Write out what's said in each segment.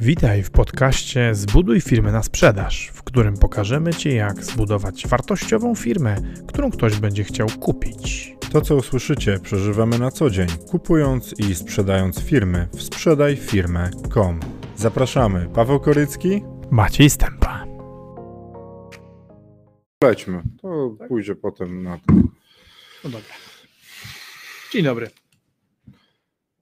Witaj w podcaście Zbuduj firmę na sprzedaż, w którym pokażemy Ci, jak zbudować wartościową firmę, którą ktoś będzie chciał kupić. To, co usłyszycie, przeżywamy na co dzień, kupując i sprzedając firmy w sprzedajfirmę.com. Zapraszamy, Paweł Korycki. Maciej Stępa. Lećmy, to pójdzie potem na to. No dobra. Dzień dobry.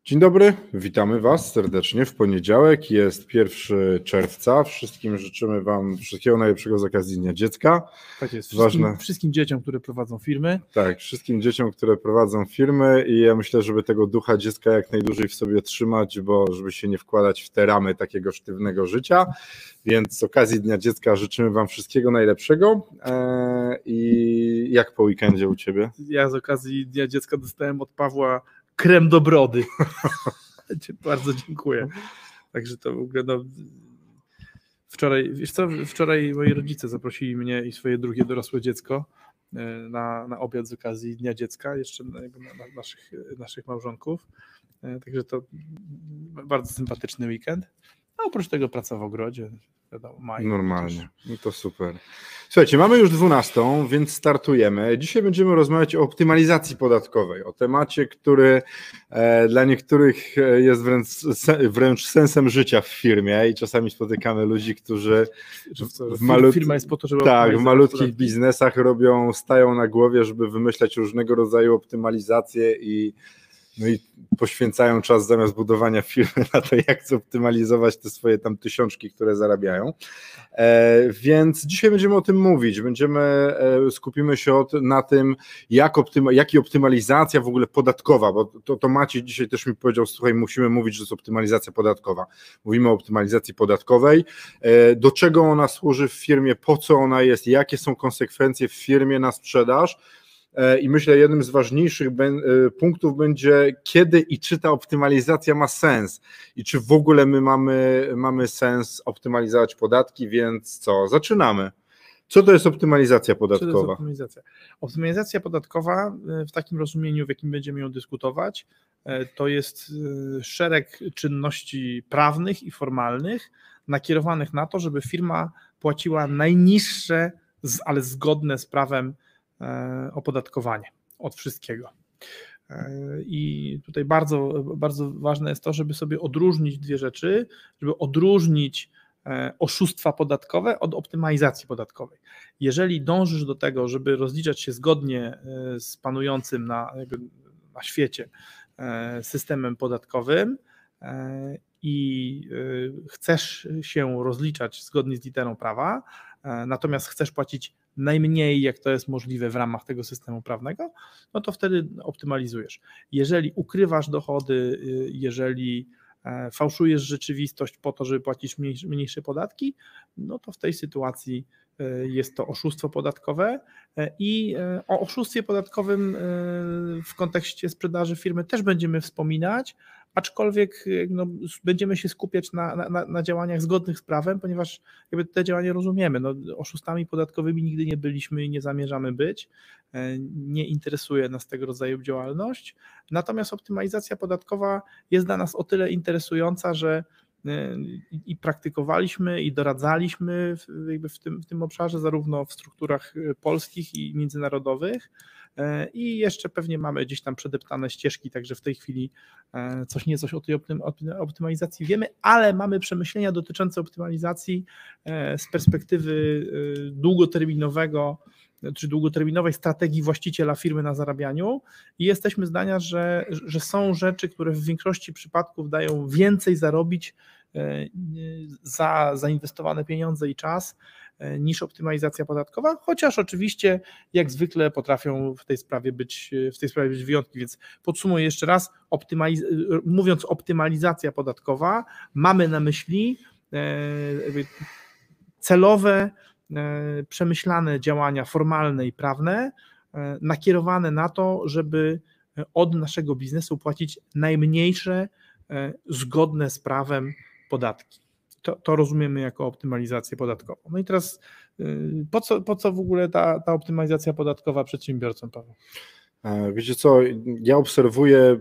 Dzień dobry, witamy Was serdecznie w poniedziałek. Jest 1 czerwca. Wszystkim życzymy Wam wszystkiego najlepszego z okazji Dnia Dziecka. Tak jest. Wszystkim, Ważne. wszystkim dzieciom, które prowadzą firmy. Tak, wszystkim dzieciom, które prowadzą firmy i ja myślę, żeby tego ducha dziecka jak najdłużej w sobie trzymać, bo żeby się nie wkładać w te ramy takiego sztywnego życia. Więc z okazji Dnia Dziecka życzymy Wam wszystkiego najlepszego. Eee, I jak po weekendzie u Ciebie? Ja z okazji Dnia Dziecka dostałem od Pawła krem do brody. Bardzo dziękuję. Także to w ogóle no, wczoraj, wiesz co, wczoraj moi rodzice zaprosili mnie i swoje drugie dorosłe dziecko e, na, na obiad z okazji Dnia Dziecka, jeszcze na, na naszych, naszych małżonków. E, Także to bardzo sympatyczny weekend. A oprócz tego praca w ogrodzie. Wiadomo, maj, Normalnie, no to super. Słuchajcie, mamy już 12, więc startujemy. Dzisiaj będziemy rozmawiać o optymalizacji podatkowej, o temacie, który e, dla niektórych e, jest wręcz, wręcz sensem życia w firmie i czasami spotykamy ludzi, którzy w malut- firma jest po to, żeby tak, w malutkich podatki. biznesach robią, stają na głowie, żeby wymyślać różnego rodzaju optymalizacje i, no i poświęcają czas zamiast budowania firmy na to, jak zoptymalizować te swoje tam tysiączki, które zarabiają. E, więc dzisiaj będziemy o tym mówić. Będziemy, e, skupimy się od, na tym, jak, optyma, jak i optymalizacja w ogóle podatkowa, bo to, to Maciej dzisiaj też mi powiedział, słuchaj, musimy mówić, że jest optymalizacja podatkowa. Mówimy o optymalizacji podatkowej. E, do czego ona służy w firmie, po co ona jest, jakie są konsekwencje w firmie na sprzedaż. E, I myślę, jednym z ważniejszych e, punktów będzie, kiedy i czy ta optymalizacja ma sens i czy w ogóle my mamy, mamy sens optymalizować podatki, więc co, zaczynamy. Co to jest optymalizacja to jest podatkowa? optymalizacja? Optymalizacja podatkowa y, w takim rozumieniu, w jakim będziemy ją dyskutować, to jest szereg czynności prawnych i formalnych nakierowanych na to, żeby firma płaciła najniższe, ale zgodne z prawem e, opodatkowanie od wszystkiego. E, I tutaj bardzo, bardzo ważne jest to, żeby sobie odróżnić dwie rzeczy, żeby odróżnić e, oszustwa podatkowe od optymalizacji podatkowej. Jeżeli dążysz do tego, żeby rozliczać się zgodnie e, z panującym na, na świecie e, systemem podatkowym e, i e, chcesz się rozliczać zgodnie z literą prawa, e, natomiast chcesz płacić najmniej, jak to jest możliwe w ramach tego systemu prawnego, no to wtedy optymalizujesz. Jeżeli ukrywasz dochody, y, jeżeli e, fałszujesz rzeczywistość po to, żeby płacić mniejsze, podatki, no to w tej sytuacji e, jest to oszustwo podatkowe e, i o oszustwie podatkowym w kontekście sprzedaży firmy też będziemy wspominać, aczkolwiek e, no, będziemy się skupiać na, na- na, działaniach zgodnych z prawem, ponieważ jakby te działania rozumiemy. No, oszustami podatkowymi nigdy nie byliśmy i nie zamierzamy być. E, Nie interesuje nas tego rodzaju działalność. Natomiast optymalizacja podatkowa jest dla nas o tyle interesująca, że e, i praktykowaliśmy i doradzaliśmy w, w, tym, w tym obszarze, zarówno w strukturach e, polskich i międzynarodowych. E, I jeszcze pewnie mamy gdzieś tam przedeptane ścieżki, także w tej chwili e, coś nie coś o tej optym, optym- optymalizacji wiemy, ale mamy przemyślenia dotyczące optymalizacji e, z perspektywy długoterminowego czy długoterminowej strategii właściciela firmy na zarabianiu. I jesteśmy zdania, że, że są rzeczy, które w większości przypadków dają więcej zarobić za zainwestowane pieniądze i czas niż optymalizacja podatkowa, chociaż oczywiście jak zwykle potrafią w tej sprawie być, w tej sprawie być wyjątki, więc podsumuję jeszcze raz, optymaliz- mówiąc optymalizacja podatkowa, mamy na myśli e, celowe, e, przemyślane działania formalne i prawne, e, nakierowane na to, żeby od naszego biznesu płacić najmniejsze, e, zgodne z prawem podatki. To, to rozumiemy jako optymalizację podatkową. No i teraz y, po co, po co w ogóle ta, ta optymalizacja podatkowa przedsiębiorcom, Paweł? E, wiecie co, ja obserwuję e,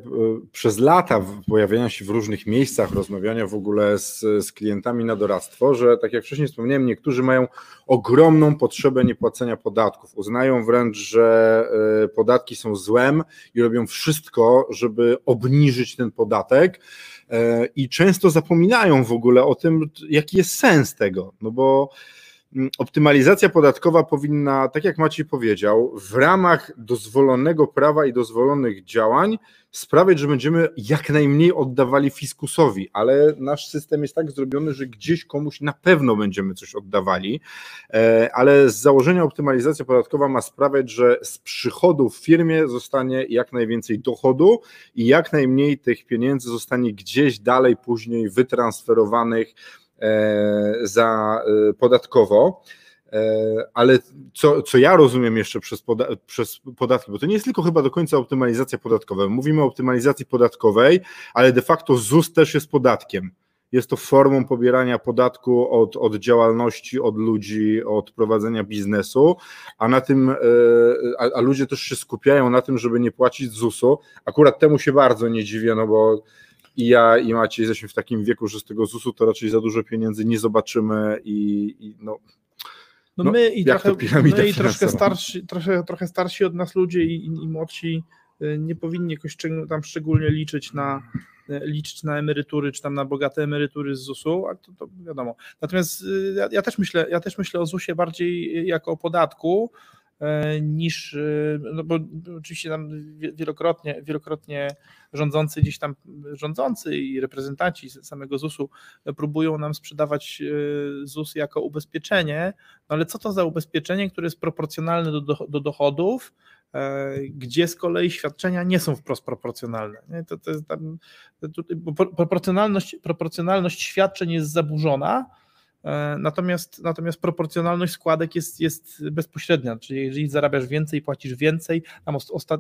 przez lata pojawiania się w różnych miejscach, rozmawiania w ogóle z, z klientami na doradztwo, że tak jak wcześniej wspomniałem, niektórzy mają ogromną potrzebę niepłacenia podatków. Uznają wręcz, że e, podatki są złem i robią wszystko, żeby obniżyć ten podatek i często zapominają w ogóle o tym, jaki jest sens tego, no bo optymalizacja podatkowa powinna, tak jak Maciej powiedział, w ramach dozwolonego prawa i dozwolonych działań sprawiać, że będziemy jak najmniej oddawali fiskusowi, ale nasz system jest tak zrobiony, że gdzieś komuś na pewno będziemy coś oddawali, e, ale z założenia optymalizacja podatkowa ma sprawiać, że z przychodu w firmie zostanie jak najwięcej dochodu i jak najmniej tych pieniędzy zostanie gdzieś dalej później wytransferowanych za e, podatkowo. E, ale co, co ja rozumiem jeszcze przez, poda przez podatki, bo to nie jest tylko chyba do końca optymalizacja podatkowa. Mówimy o optymalizacji podatkowej, ale de facto ZUS też jest podatkiem. Jest to formą pobierania podatku od, od działalności, od ludzi, od prowadzenia biznesu, a na tym, a, a ludzie też się skupiają na tym, żeby nie płacić ZUS-u. Akurat temu się bardzo nie dziwię, no bo i ja i Maciej jesteśmy w takim wieku, że z tego ZUS-u to raczej za dużo pieniędzy nie zobaczymy i, i no, no, no, my i, trochę, my i troszkę, starsi, trochę, trochę starsi od nas ludzie i, i młodsi y, nie powinni jakoś tam szczególnie liczyć na, y, liczyć na emerytury, czy tam na bogate emerytury z ZUS-u, a to, to wiadomo. Natomiast y, ja, ja, też myślę, ja też myślę o ZUS-ie bardziej jako o podatku, niż, e, no bo oczywiście tam wielokrotnie, wielokrotnie rządzący gdzieś tam, rządzący i reprezentanci samego ZUS-u próbują nam sprzedawać e, ZUS jako ubezpieczenie, no ale co to za ubezpieczenie, które jest proporcjonalne do, do, do dochodów, gdzie z kolei świadczenia nie są wprost proporcjonalne. To, to tam, to, proporcjonalność, proporcjonalność świadczeń jest zaburzona, E, natomiast, natomiast proporcjonalność składek jest, jest bezpośrednia, czyli jeżeli zarabiasz więcej, płacisz więcej, tam osta-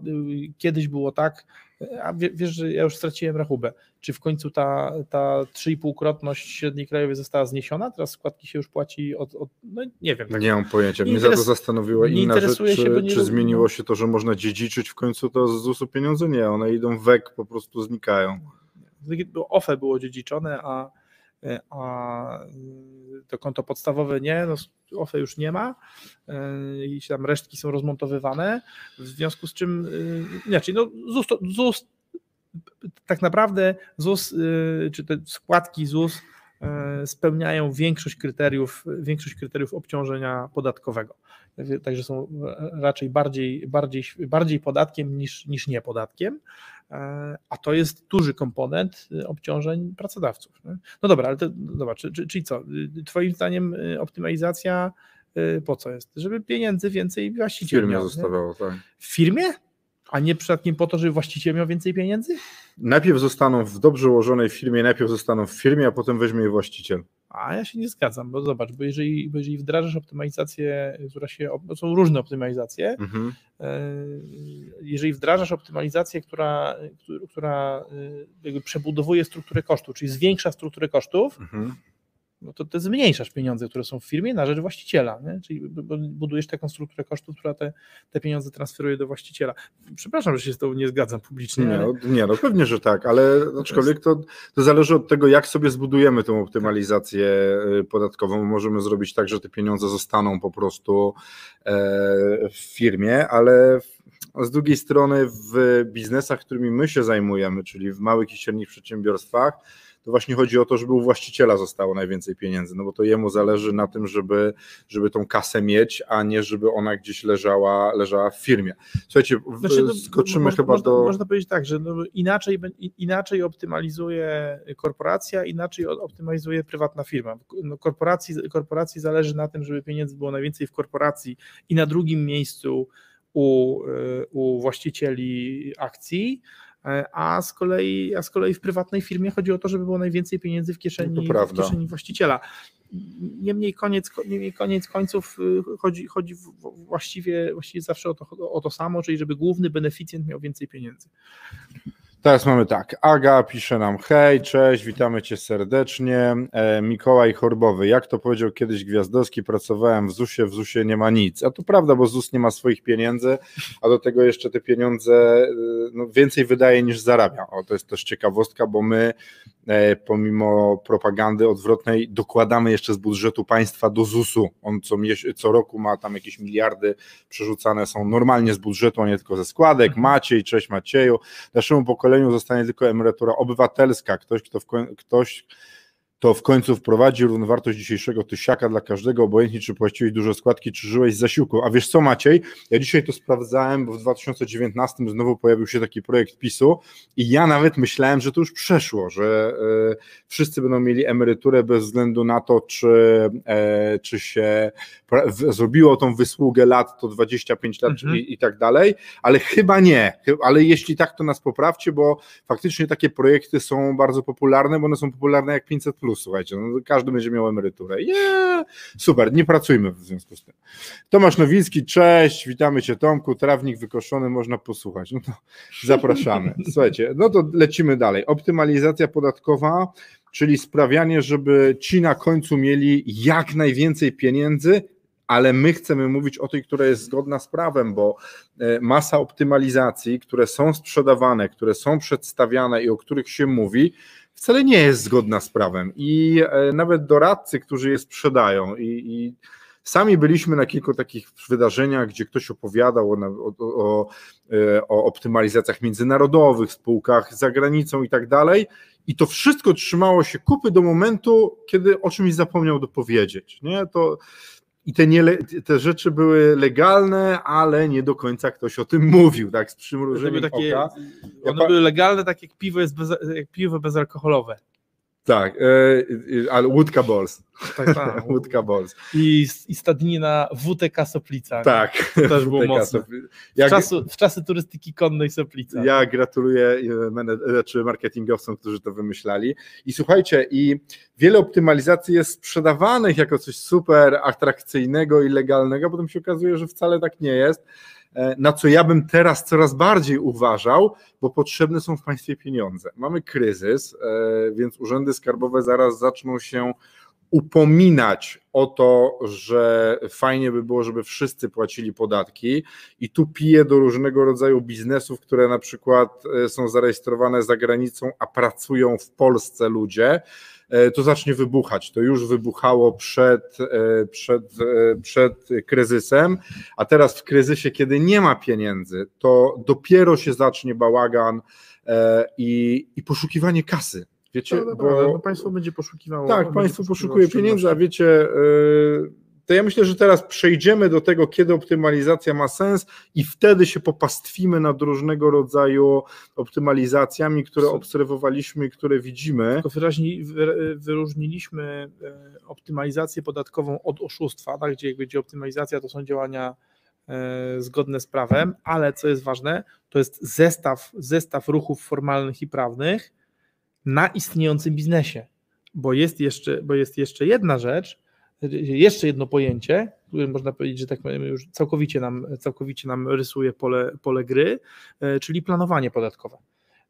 kiedyś było tak, e, a wiesz, że ja już straciłem rachubę, czy w końcu ta, ta 3,5-krotność średniej krajowej została zniesiona, teraz składki się już płaci od, od no nie wiem. Tak. Nie mam pojęcia, mnie za to zastanowiła inna rzecz, czy, się, czy zmieniło się to, że można dziedziczyć w końcu to z ZUS-u pieniądze? Nie, one idą wek, po prostu znikają. OFE było dziedziczone, a E, a y, to konto podstawowe nie, no OFE już nie ma e, i tam resztki są rozmontowywane, w związku z czym, inaczej, no ZUS, to, ZUS tak naprawdę ZUS, y, czy te składki ZUS e, spełniają większość kryteriów, większość kryteriów obciążenia podatkowego. Także są raczej bardziej, bardziej, bardziej podatkiem niż, niż nie podatkiem. E, a to jest duży komponent y, obciążeń pracodawców. No dobra, ale to, dobra, czyli co? Y, twoim zdaniem y, optymalizacja po co jest? Żeby pieniędzy więcej właściciel w firmie miał, zostawało, tak. W firmie? A nie przypadkiem po to, żeby właściciel miał więcej pieniędzy? Najpierw zostaną w dobrze ułożonej firmie, najpierw zostaną w firmie, a potem weźmie je właściciel. A ja się nie zgadzam, bo zobacz, bo jeżeli, bo jeżeli wdrażasz optymalizację, która się, są różne optymalizacje, mhm. E, jeżeli wdrażasz optymalizację, która, która e, jakby przebudowuje strukturę kosztów, czyli zwiększa strukturę kosztów, mhm no to ty zmniejszasz pieniądze, które są w firmie na rzecz właściciela, nie? czyli budujesz taką strukturę kosztów, która te, te pieniądze transferuje do właściciela. Przepraszam, że się z tobą nie zgadzam publicznie. Nie, ale... no, nie no pewnie, że tak, ale aczkolwiek to, to zależy od tego, jak sobie zbudujemy tą optymalizację y, podatkową. Możemy zrobić tak, że te pieniądze zostaną po prostu e, w firmie, ale z drugiej strony w biznesach, którymi my się zajmujemy, czyli w małych i średnich przedsiębiorstwach, to właśnie chodzi o to, żeby u właściciela zostało najwięcej pieniędzy, no bo to jemu zależy na tym, żeby, żeby tą kasę mieć, a nie żeby ona gdzieś leżała, leżała w firmie. Słuchajcie, znaczy, no, skoczymy chyba można, do... Można powiedzieć tak, że no, inaczej, inaczej optymalizuje korporacja, inaczej optymalizuje prywatna firma. No, korporacji, korporacji zależy na tym, żeby pieniędzy było najwięcej w korporacji i na drugim miejscu u, y, u właścicieli akcji, a z kolei, a z kolei w prywatnej firmie chodzi o to, żeby było najwięcej pieniędzy w kieszeni, w kieszeni właściciela. Niemniej koniec, niemniej koniec końców y, chodzi, chodzi właściwie, właściwie zawsze o to, o to samo, czyli żeby główny beneficjent miał więcej pieniędzy. Teraz mamy tak. Aga pisze nam: Hej, cześć, witamy cię serdecznie. E, Mikołaj Chorbowy, jak to powiedział kiedyś Gwiazdowski, pracowałem w ZUS-ie, w ZUS-ie nie ma nic. A to prawda, bo ZUS nie ma swoich pieniędzy, a do tego jeszcze te pieniądze y, no, więcej wydaje niż zarabia. O, to jest też ciekawostka, bo my e, pomimo propagandy odwrotnej dokładamy jeszcze z budżetu państwa do ZUS-u. On co, co roku ma tam jakieś miliardy przerzucane są normalnie z budżetu, a nie tylko ze składek. Mhm. Maciej, cześć Macieju. Naszemu pokoleniu pokoleniu zostanie tylko emerytura obywatelska, ktoś, kto w, ktoś, to w końcu wprowadzi równowartość dzisiejszego tysiaka dla każdego, obojętnie czy płaciłeś dużo składki, czy żyłeś z zasiłku. A wiesz co Maciej, ja dzisiaj to sprawdzałem, bo w 2019 znowu pojawił się taki projekt PiSu i ja nawet myślałem, że to już przeszło, że y, wszyscy będą mieli emeryturę bez względu na to, czy, y, czy się w, zrobiło tą wysługę lat, to 25 lat mhm. i, i tak dalej, ale chyba nie, ale jeśli tak, to nas poprawcie, bo faktycznie takie projekty są bardzo popularne, bo one są popularne jak 500+, plus, słuchajcie, no, każdy będzie miał emeryturę. Yeah! Super, nie pracujmy w związku z tym. Tomasz Nowicki, cześć, witamy Cię Tomku, trawnik wykoszony, można posłuchać. No to zapraszamy. Słuchajcie, no to lecimy dalej. Optymalizacja podatkowa, czyli sprawianie, żeby ci na końcu mieli jak najwięcej pieniędzy, ale my chcemy mówić o tej, która jest zgodna z prawem, bo e, masa optymalizacji, które są sprzedawane, które są przedstawiane i o których się mówi, wcale nie jest zgodna z prawem. I e, nawet doradcy, którzy je sprzedają i, i Sami byliśmy na kilku takich wydarzeniach, gdzie ktoś opowiadał o, o, o, e, o, optymalizacjach międzynarodowych, spółkach za granicą i tak dalej. I to wszystko trzymało się kupy do momentu, kiedy o czymś zapomniał dopowiedzieć. Nie? To, i te, nie, te rzeczy były legalne, ale nie do końca ktoś o tym mówił, tak, z przymrużeniem takie, oka. One były legalne, tak jak piwo jest bez, jak piwo bezalkoholowe. Tak, e, ale łódka Balls. Tak, tak. łódka Balls. I, I stadnina WTK Soplica. Tak. To też było mocne. W, czasu, w czasy turystyki konnej Soplica. Ja gratuluję e, znaczy marketingowcom, którzy to wymyślali. I słuchajcie, i wiele optymalizacji jest sprzedawanych jako coś super atrakcyjnego i legalnego, potem się okazuje, że wcale tak nie jest. E, na co ja bym teraz coraz bardziej uważał, bo potrzebne są w państwie pieniądze. Mamy kryzys, e, więc urzędy skarbowe zaraz zaczną się upominać o to, że fajnie by było, żeby wszyscy płacili podatki i tu piję do różnego rodzaju biznesów, które na przykład e, są zarejestrowane za granicą, a pracują w Polsce ludzie, to zacznie wybuchać. To już wybuchało przed, e, przed, e, przed kryzysem, a teraz w kryzysie, kiedy nie ma pieniędzy, to dopiero się zacznie bałagan i, i poszukiwanie kasy. Wiecie, no, bo państwo będzie poszukiwało. Tak, państwo poszukuje pieniędzy, a wiecie, to ja myślę, że teraz przejdziemy do tego, kiedy optymalizacja ma sens i wtedy się popastwimy nad różnego rodzaju optymalizacjami, które obserwowaliśmy i które widzimy. Tylko wyraźnie wyróżniliśmy e, optymalizację podatkową od oszustwa, tak, gdzie, gdzie optymalizacja to są działania e, zgodne z prawem, ale co jest ważne, to jest zestaw, zestaw ruchów formalnych i prawnych na istniejącym biznesie. Bo jest jeszcze, bo jest jeszcze jedna rzecz, jeszcze jedno pojęcie, które można powiedzieć, że tak już całkowicie nam, całkowicie nam rysuje pole, pole gry, e, czyli planowanie podatkowe.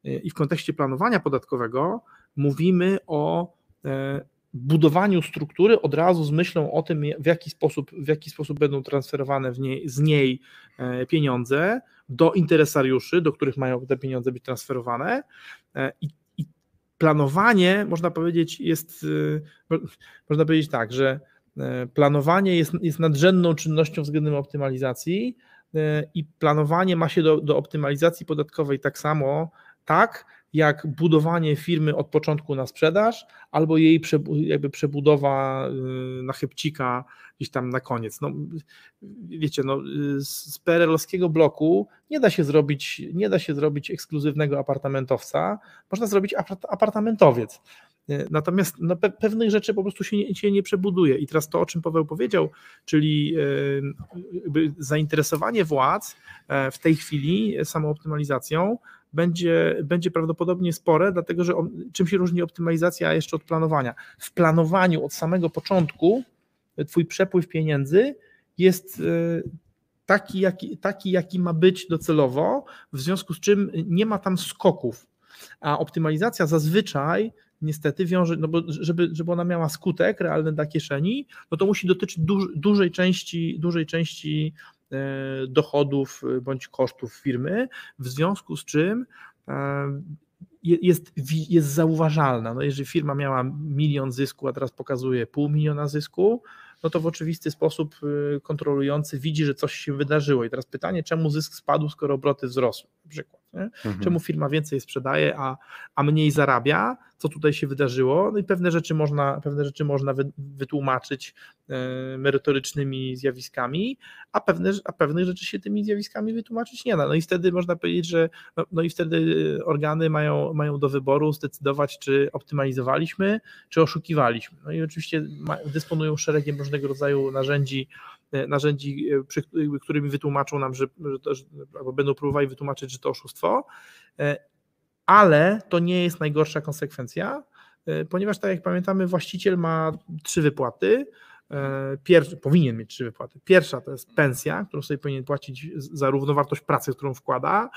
E, I w kontekście planowania podatkowego mówimy o e, budowaniu struktury od razu z myślą o tym, w jaki sposób, w jaki sposób będą transferowane niej, z niej pieniądze do interesariuszy, do których mają te pieniądze być transferowane. I, i planowanie, można powiedzieć, jest, można powiedzieć tak, że planowanie jest, jest nadrzędną czynnością względem optymalizacji e, i planowanie ma się do, do optymalizacji podatkowej tak samo, tak jak budowanie firmy od początku na sprzedaż, albo jej jakby przebudowa y, na chybcika gdzieś tam na koniec. No, wiecie, no, z PRL-owskiego bloku nie da się zrobić, nie da się zrobić ekskluzywnego apartamentowca, można zrobić apartamentowiec. E, natomiast no, pe pewnych rzeczy po prostu się nie, się nie przebuduje. I teraz to, o czym Paweł powiedział, czyli e, zainteresowanie władz e, w tej chwili samooptymalizacją będzie, będzie prawdopodobnie spore, dlatego że czym się różni optymalizacja jeszcze od planowania? W planowaniu od samego początku Twój przepływ pieniędzy jest taki jaki, taki, jaki ma być docelowo, w związku z czym nie ma tam skoków A optymalizacja zazwyczaj niestety wiąże, no bo żeby, żeby ona miała skutek realny dla kieszeni, no to musi dotyczyć duż, dużej części, dużej części e, dochodów e, bądź kosztów firmy, w związku z czym e, jest, jest zauważalna. No jeżeli firma miała milion zysku, a teraz pokazuje pół miliona zysku, no to w oczywisty sposób kontrolujący widzi, że coś się wydarzyło. I teraz pytanie, czemu zysk spadł, skoro obroty wzrosły, przykład. Mhm. Czemu firma więcej sprzedaje, a, a mniej zarabia? Co tutaj się wydarzyło? No i pewne rzeczy można, pewne rzeczy można wytłumaczyć e, merytorycznymi zjawiskami, a pewne, a pewnych rzeczy się tymi zjawiskami wytłumaczyć nie da. No i wtedy można powiedzieć, że no, no i wtedy organy mają, mają do wyboru zdecydować, czy optymalizowaliśmy, czy oszukiwaliśmy. No i oczywiście ma, dysponują szeregiem różnego rodzaju narzędzi E, narzędzi, e, którymi wytłumaczą nam, że, że to, albo będą próbowali wytłumaczyć, że to oszustwo, e, ale to nie jest najgorsza konsekwencja, ponieważ tak jak pamiętamy, właściciel ma trzy wypłaty. Pierwszy, powinien mieć trzy wypłaty. Pierwsza to jest pensja, którą sobie powinien płacić za równowartość pracy, którą wkłada.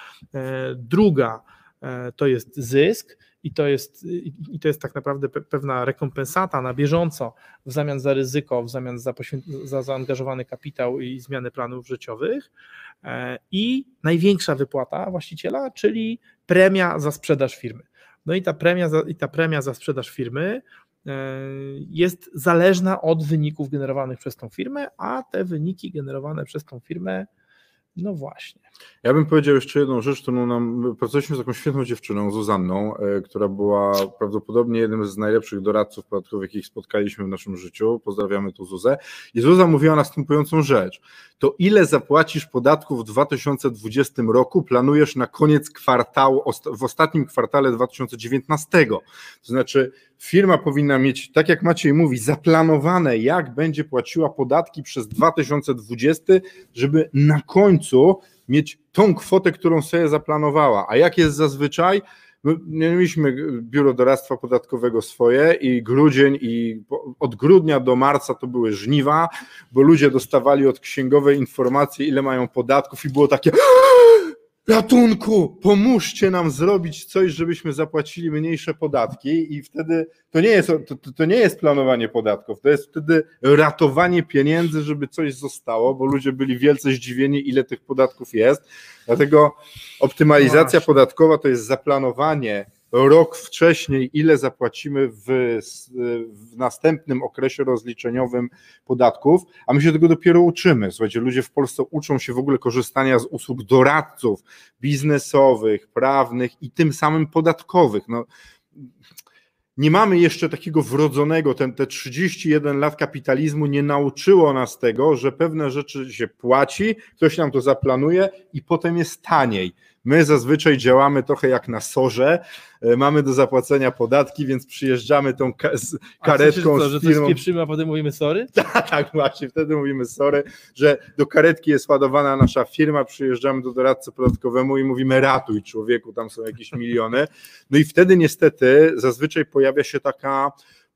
Druga to jest zysk i to jest, i to jest tak naprawdę pewna rekompensata na bieżąco w zamian za ryzyko, w zamian za, za zaangażowany kapitał i zmianę planów życiowych. E, I największa wypłata właściciela, czyli premia za sprzedaż firmy. No i ta premia za, i ta premia za sprzedaż firmy e, jest zależna od wyników generowanych przez tą firmę, a te wyniki generowane przez tą firmę no właśnie. Ja bym powiedział jeszcze jedną rzecz, którą nam. Pracowaliśmy z taką świetną dziewczyną, Zuzanną, e, która była prawdopodobnie jednym z najlepszych doradców podatkowych, jakich spotkaliśmy w naszym życiu. Pozdrawiamy tu Zuzę. I Zuza mówiła następującą rzecz. To ile zapłacisz podatków w 2020 roku planujesz na koniec kwartału, w ostatnim kwartale 2019? To znaczy, firma powinna mieć, tak jak Maciej mówi, zaplanowane, jak będzie płaciła podatki przez 2020, żeby na końcu mieć tą kwotę, którą sobie zaplanowała. A jak jest zazwyczaj? My mieliśmy biuro doradztwa podatkowego swoje i grudzień i od grudnia do marca to były żniwa, bo ludzie dostawali od księgowej informacje, ile mają podatków i było takie ratunku, pomóżcie nam zrobić coś, żebyśmy zapłacili mniejsze podatki i wtedy to nie jest, to, to nie jest planowanie podatków, to jest wtedy ratowanie pieniędzy, żeby coś zostało, bo ludzie byli wielce zdziwieni, ile tych podatków jest. Dlatego optymalizacja no podatkowa to jest zaplanowanie rok wcześniej, ile zapłacimy w, w, następnym okresie rozliczeniowym podatków, a my się tego dopiero uczymy. Słuchajcie, ludzie w Polsce uczą się w ogóle korzystania z usług doradców biznesowych, prawnych i tym samym podatkowych. No, nie mamy jeszcze takiego wrodzonego, ten, te 31 lat kapitalizmu nie nauczyło nas tego, że pewne rzeczy się płaci, ktoś nam to zaplanuje i potem jest taniej. My zazwyczaj działamy trochę jak na sorze, e, mamy do zapłacenia podatki, więc przyjeżdżamy tą karetką a co, z firmą. że coś a potem mówimy sorry? tak, tak, właśnie, wtedy mówimy sorry, że do karetki jest ładowana nasza firma, przyjeżdżamy do doradcy podatkowemu i mówimy ratuj człowieku, tam są jakieś miliony. No i wtedy niestety zazwyczaj pojawia się taka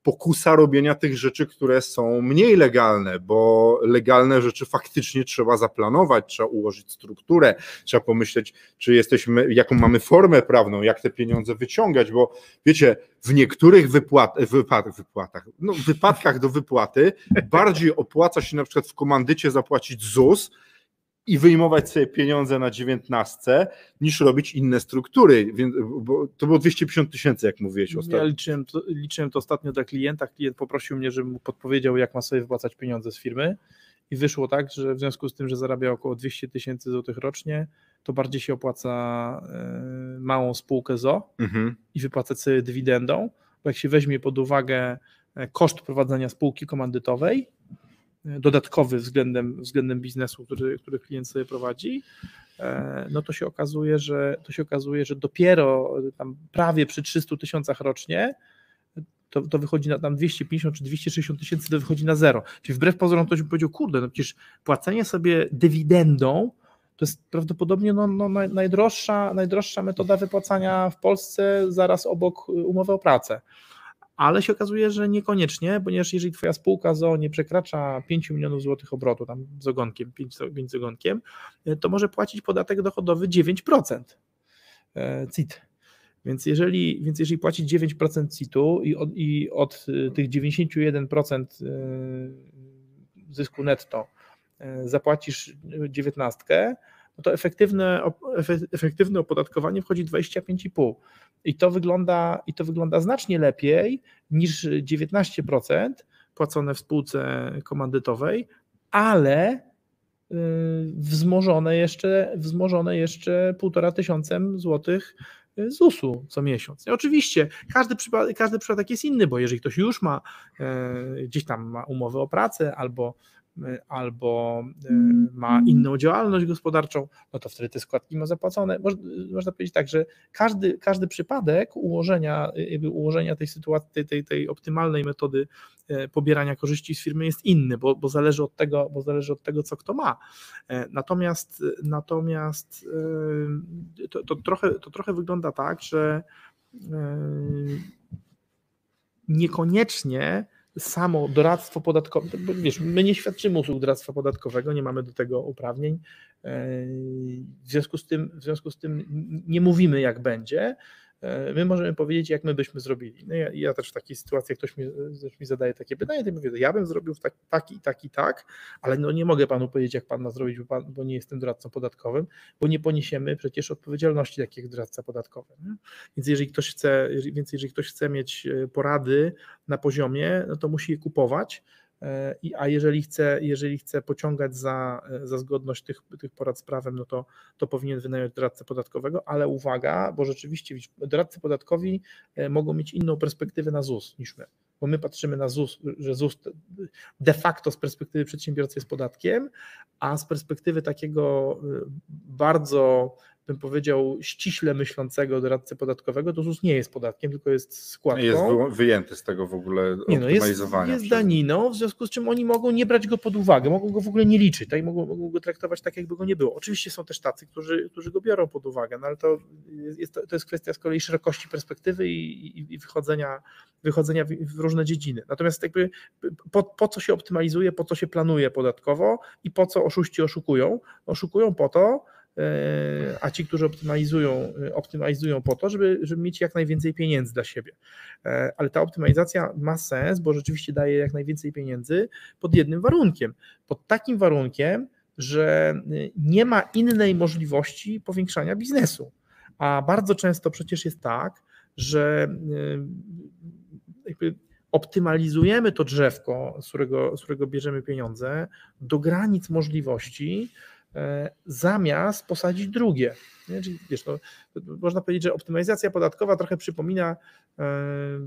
pokusa robienia tych rzeczy, które są mniej legalne, bo legalne rzeczy faktycznie trzeba zaplanować, trzeba ułożyć strukturę, trzeba pomyśleć, czy jesteśmy, jaką mamy formę prawną, jak te pieniądze wyciągać, bo wiecie, w niektórych wypłat, wypad, wypłatach, no, wypadkach do wypłaty bardziej opłaca się na przykład w komandycie zapłacić ZUS, i wyjmować sobie pieniądze na dziewiętnastce, niż robić inne struktury. Więc, to było 250 tysięcy, jak mówiłeś ostatnio. Ja liczyłem to, liczyłem to ostatnio dla klienta. Klient poprosił mnie, żebym mu podpowiedział, jak ma sobie wypłacać pieniądze z firmy. I wyszło tak, że w związku z tym, że zarabia około 200 tysięcy złotych rocznie, to bardziej się opłaca e, małą spółkę ZO mhm. i wypłacać sobie dywidendą, bo jak się weźmie pod uwagę e, koszt prowadzenia spółki komandytowej, dodatkowy względem, względem biznesu, który, który klient sobie prowadzi, e, no to się okazuje, że to się okazuje, że dopiero tam prawie przy 300 tysiącach rocznie to, to wychodzi na tam 250 czy 260 tysięcy, to wychodzi na zero. Czyli wbrew pozorom ktoś by powiedział, kurde, no przecież płacenie sobie dywidendą to jest prawdopodobnie no, no, najdroższa, najdroższa metoda wypłacania w Polsce zaraz obok umowy o pracę ale się okazuje, że niekoniecznie, ponieważ jeżeli twoja spółka ZO nie przekracza 5 milionów złotych obrotu, tam z ogonkiem, 5, 5 z ogonkiem, to może płacić podatek dochodowy 9% e, CIT. Więc jeżeli, więc jeżeli płacić 9% CIT-u i od, i od tych 91% zysku netto zapłacisz 19, no to efektywne, efektywne opodatkowanie wchodzi 25,5. I to wygląda, i to wygląda znacznie lepiej niż 19% płacone w spółce komandytowej, ale y, wzmożone jeszcze, wzmożone jeszcze półtora tysiącem złotych ZUS-u co miesiąc. I oczywiście każdy przypadek, każdy przypadek jest inny, bo jeżeli ktoś już ma e, gdzieś tam ma umowę o pracę albo Y, albo y, ma inną działalność gospodarczą, no to wtedy te składki ma zapłacone. Można powiedzieć tak, że każdy, każdy przypadek ułożenia, y, ułożenia tej sytuacji, tej, tej, tej optymalnej metody pobierania korzyści z firmy jest inny, bo, bo, zależy od tego, bo zależy od tego, co kto ma. Natomiast natomiast to, to, trochę, to trochę wygląda tak, że niekoniecznie samo doradztwo podatkowe, wiesz, my nie świadczymy usług doradztwa podatkowego, nie mamy do tego uprawnień, e, w związku z tym, w związku z tym nie mówimy jak będzie, my możemy powiedzieć, jak my byśmy zrobili. No ja, ja, też w takiej sytuacji, ktoś mi, ktoś mi zadaje takie pytanie, to mówię, ja bym zrobił tak, tak i tak i tak, ale no nie mogę panu powiedzieć, jak pan ma zrobić, bo, pan, bo nie jestem doradcą podatkowym, bo nie poniesiemy przecież odpowiedzialności takiego doradca podatkowy. Nie? Więc jeżeli ktoś chce, więc jeżeli ktoś chce mieć e, porady na poziomie, no to musi je kupować, E, a jeżeli chce, jeżeli chce pociągać za, za zgodność tych, tych porad z prawem, no to, to powinien wynająć doradcę podatkowego, ale uwaga, bo rzeczywiście doradcy podatkowi e, mogą mieć inną perspektywę na ZUS niż my, bo my patrzymy na ZUS, że ZUS de facto z perspektywy przedsiębiorcy jest podatkiem, a z perspektywy takiego e, bardzo bym powiedział, ściśle myślącego doradcę podatkowego, to ZUS nie jest podatkiem, tylko jest składką. Jest wyjęty z tego w ogóle nie no, jest, jest daniną, w związku z czym oni mogą nie brać go pod uwagę, mogą go w ogóle nie liczyć, tak? mogą, mogą go traktować tak, jakby go nie było. Oczywiście są też tacy, którzy, którzy go biorą pod uwagę, no ale to jest, to jest kwestia z kolei szerokości perspektywy i, i, i wychodzenia, wychodzenia w, w, różne dziedziny. Natomiast jakby po, po co się optymalizuje, po co się planuje podatkowo i po co oszuści oszukują? Oszukują po to, a ci, którzy optymalizują, optymalizują po to, żeby, żeby mieć jak najwięcej pieniędzy dla siebie. E, ale ta optymalizacja ma sens, bo rzeczywiście daje jak najwięcej pieniędzy pod jednym warunkiem. Pod takim warunkiem, że nie ma innej możliwości powiększania biznesu. A bardzo często przecież jest tak, że e, optymalizujemy to drzewko, z którego, z którego bierzemy pieniądze, do granic możliwości, E, zamiast posadzić drugie. Nie? Czyli, wiesz, no, można powiedzieć, że optymalizacja podatkowa trochę przypomina e,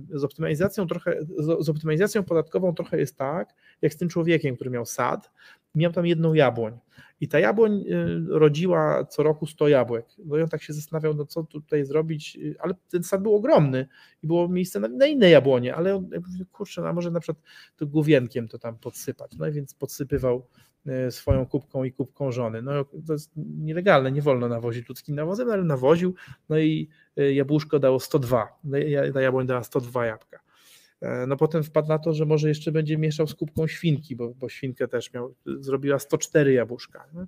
z optymalizacją trochę, z optymalizacją podatkową trochę jest tak, jak z tym człowiekiem, który miał sad, miał tam jedną jabłoń i ta jabłoń e, rodziła co roku 100 jabłek. No i on tak się zastanawiał, no co tutaj zrobić, ale ten sad był ogromny i było miejsce na, na inne jabłonie, ale on, kurczę, a może na przykład to główienkiem to tam podsypać. No i więc podsypywał E, swoją kubką i kubką żony. No to jest nielegalne, nie wolno nawozić ludzkim nawozem, ale nawoził, no i jabłuszko dało 102, no ta jabłoń dała 102 jabłka. E, no potem wpadł na to, że może jeszcze będzie mieszał z kubką świnki, bo, bo świnkę też miał, zrobiła 104 jabłuszka. No?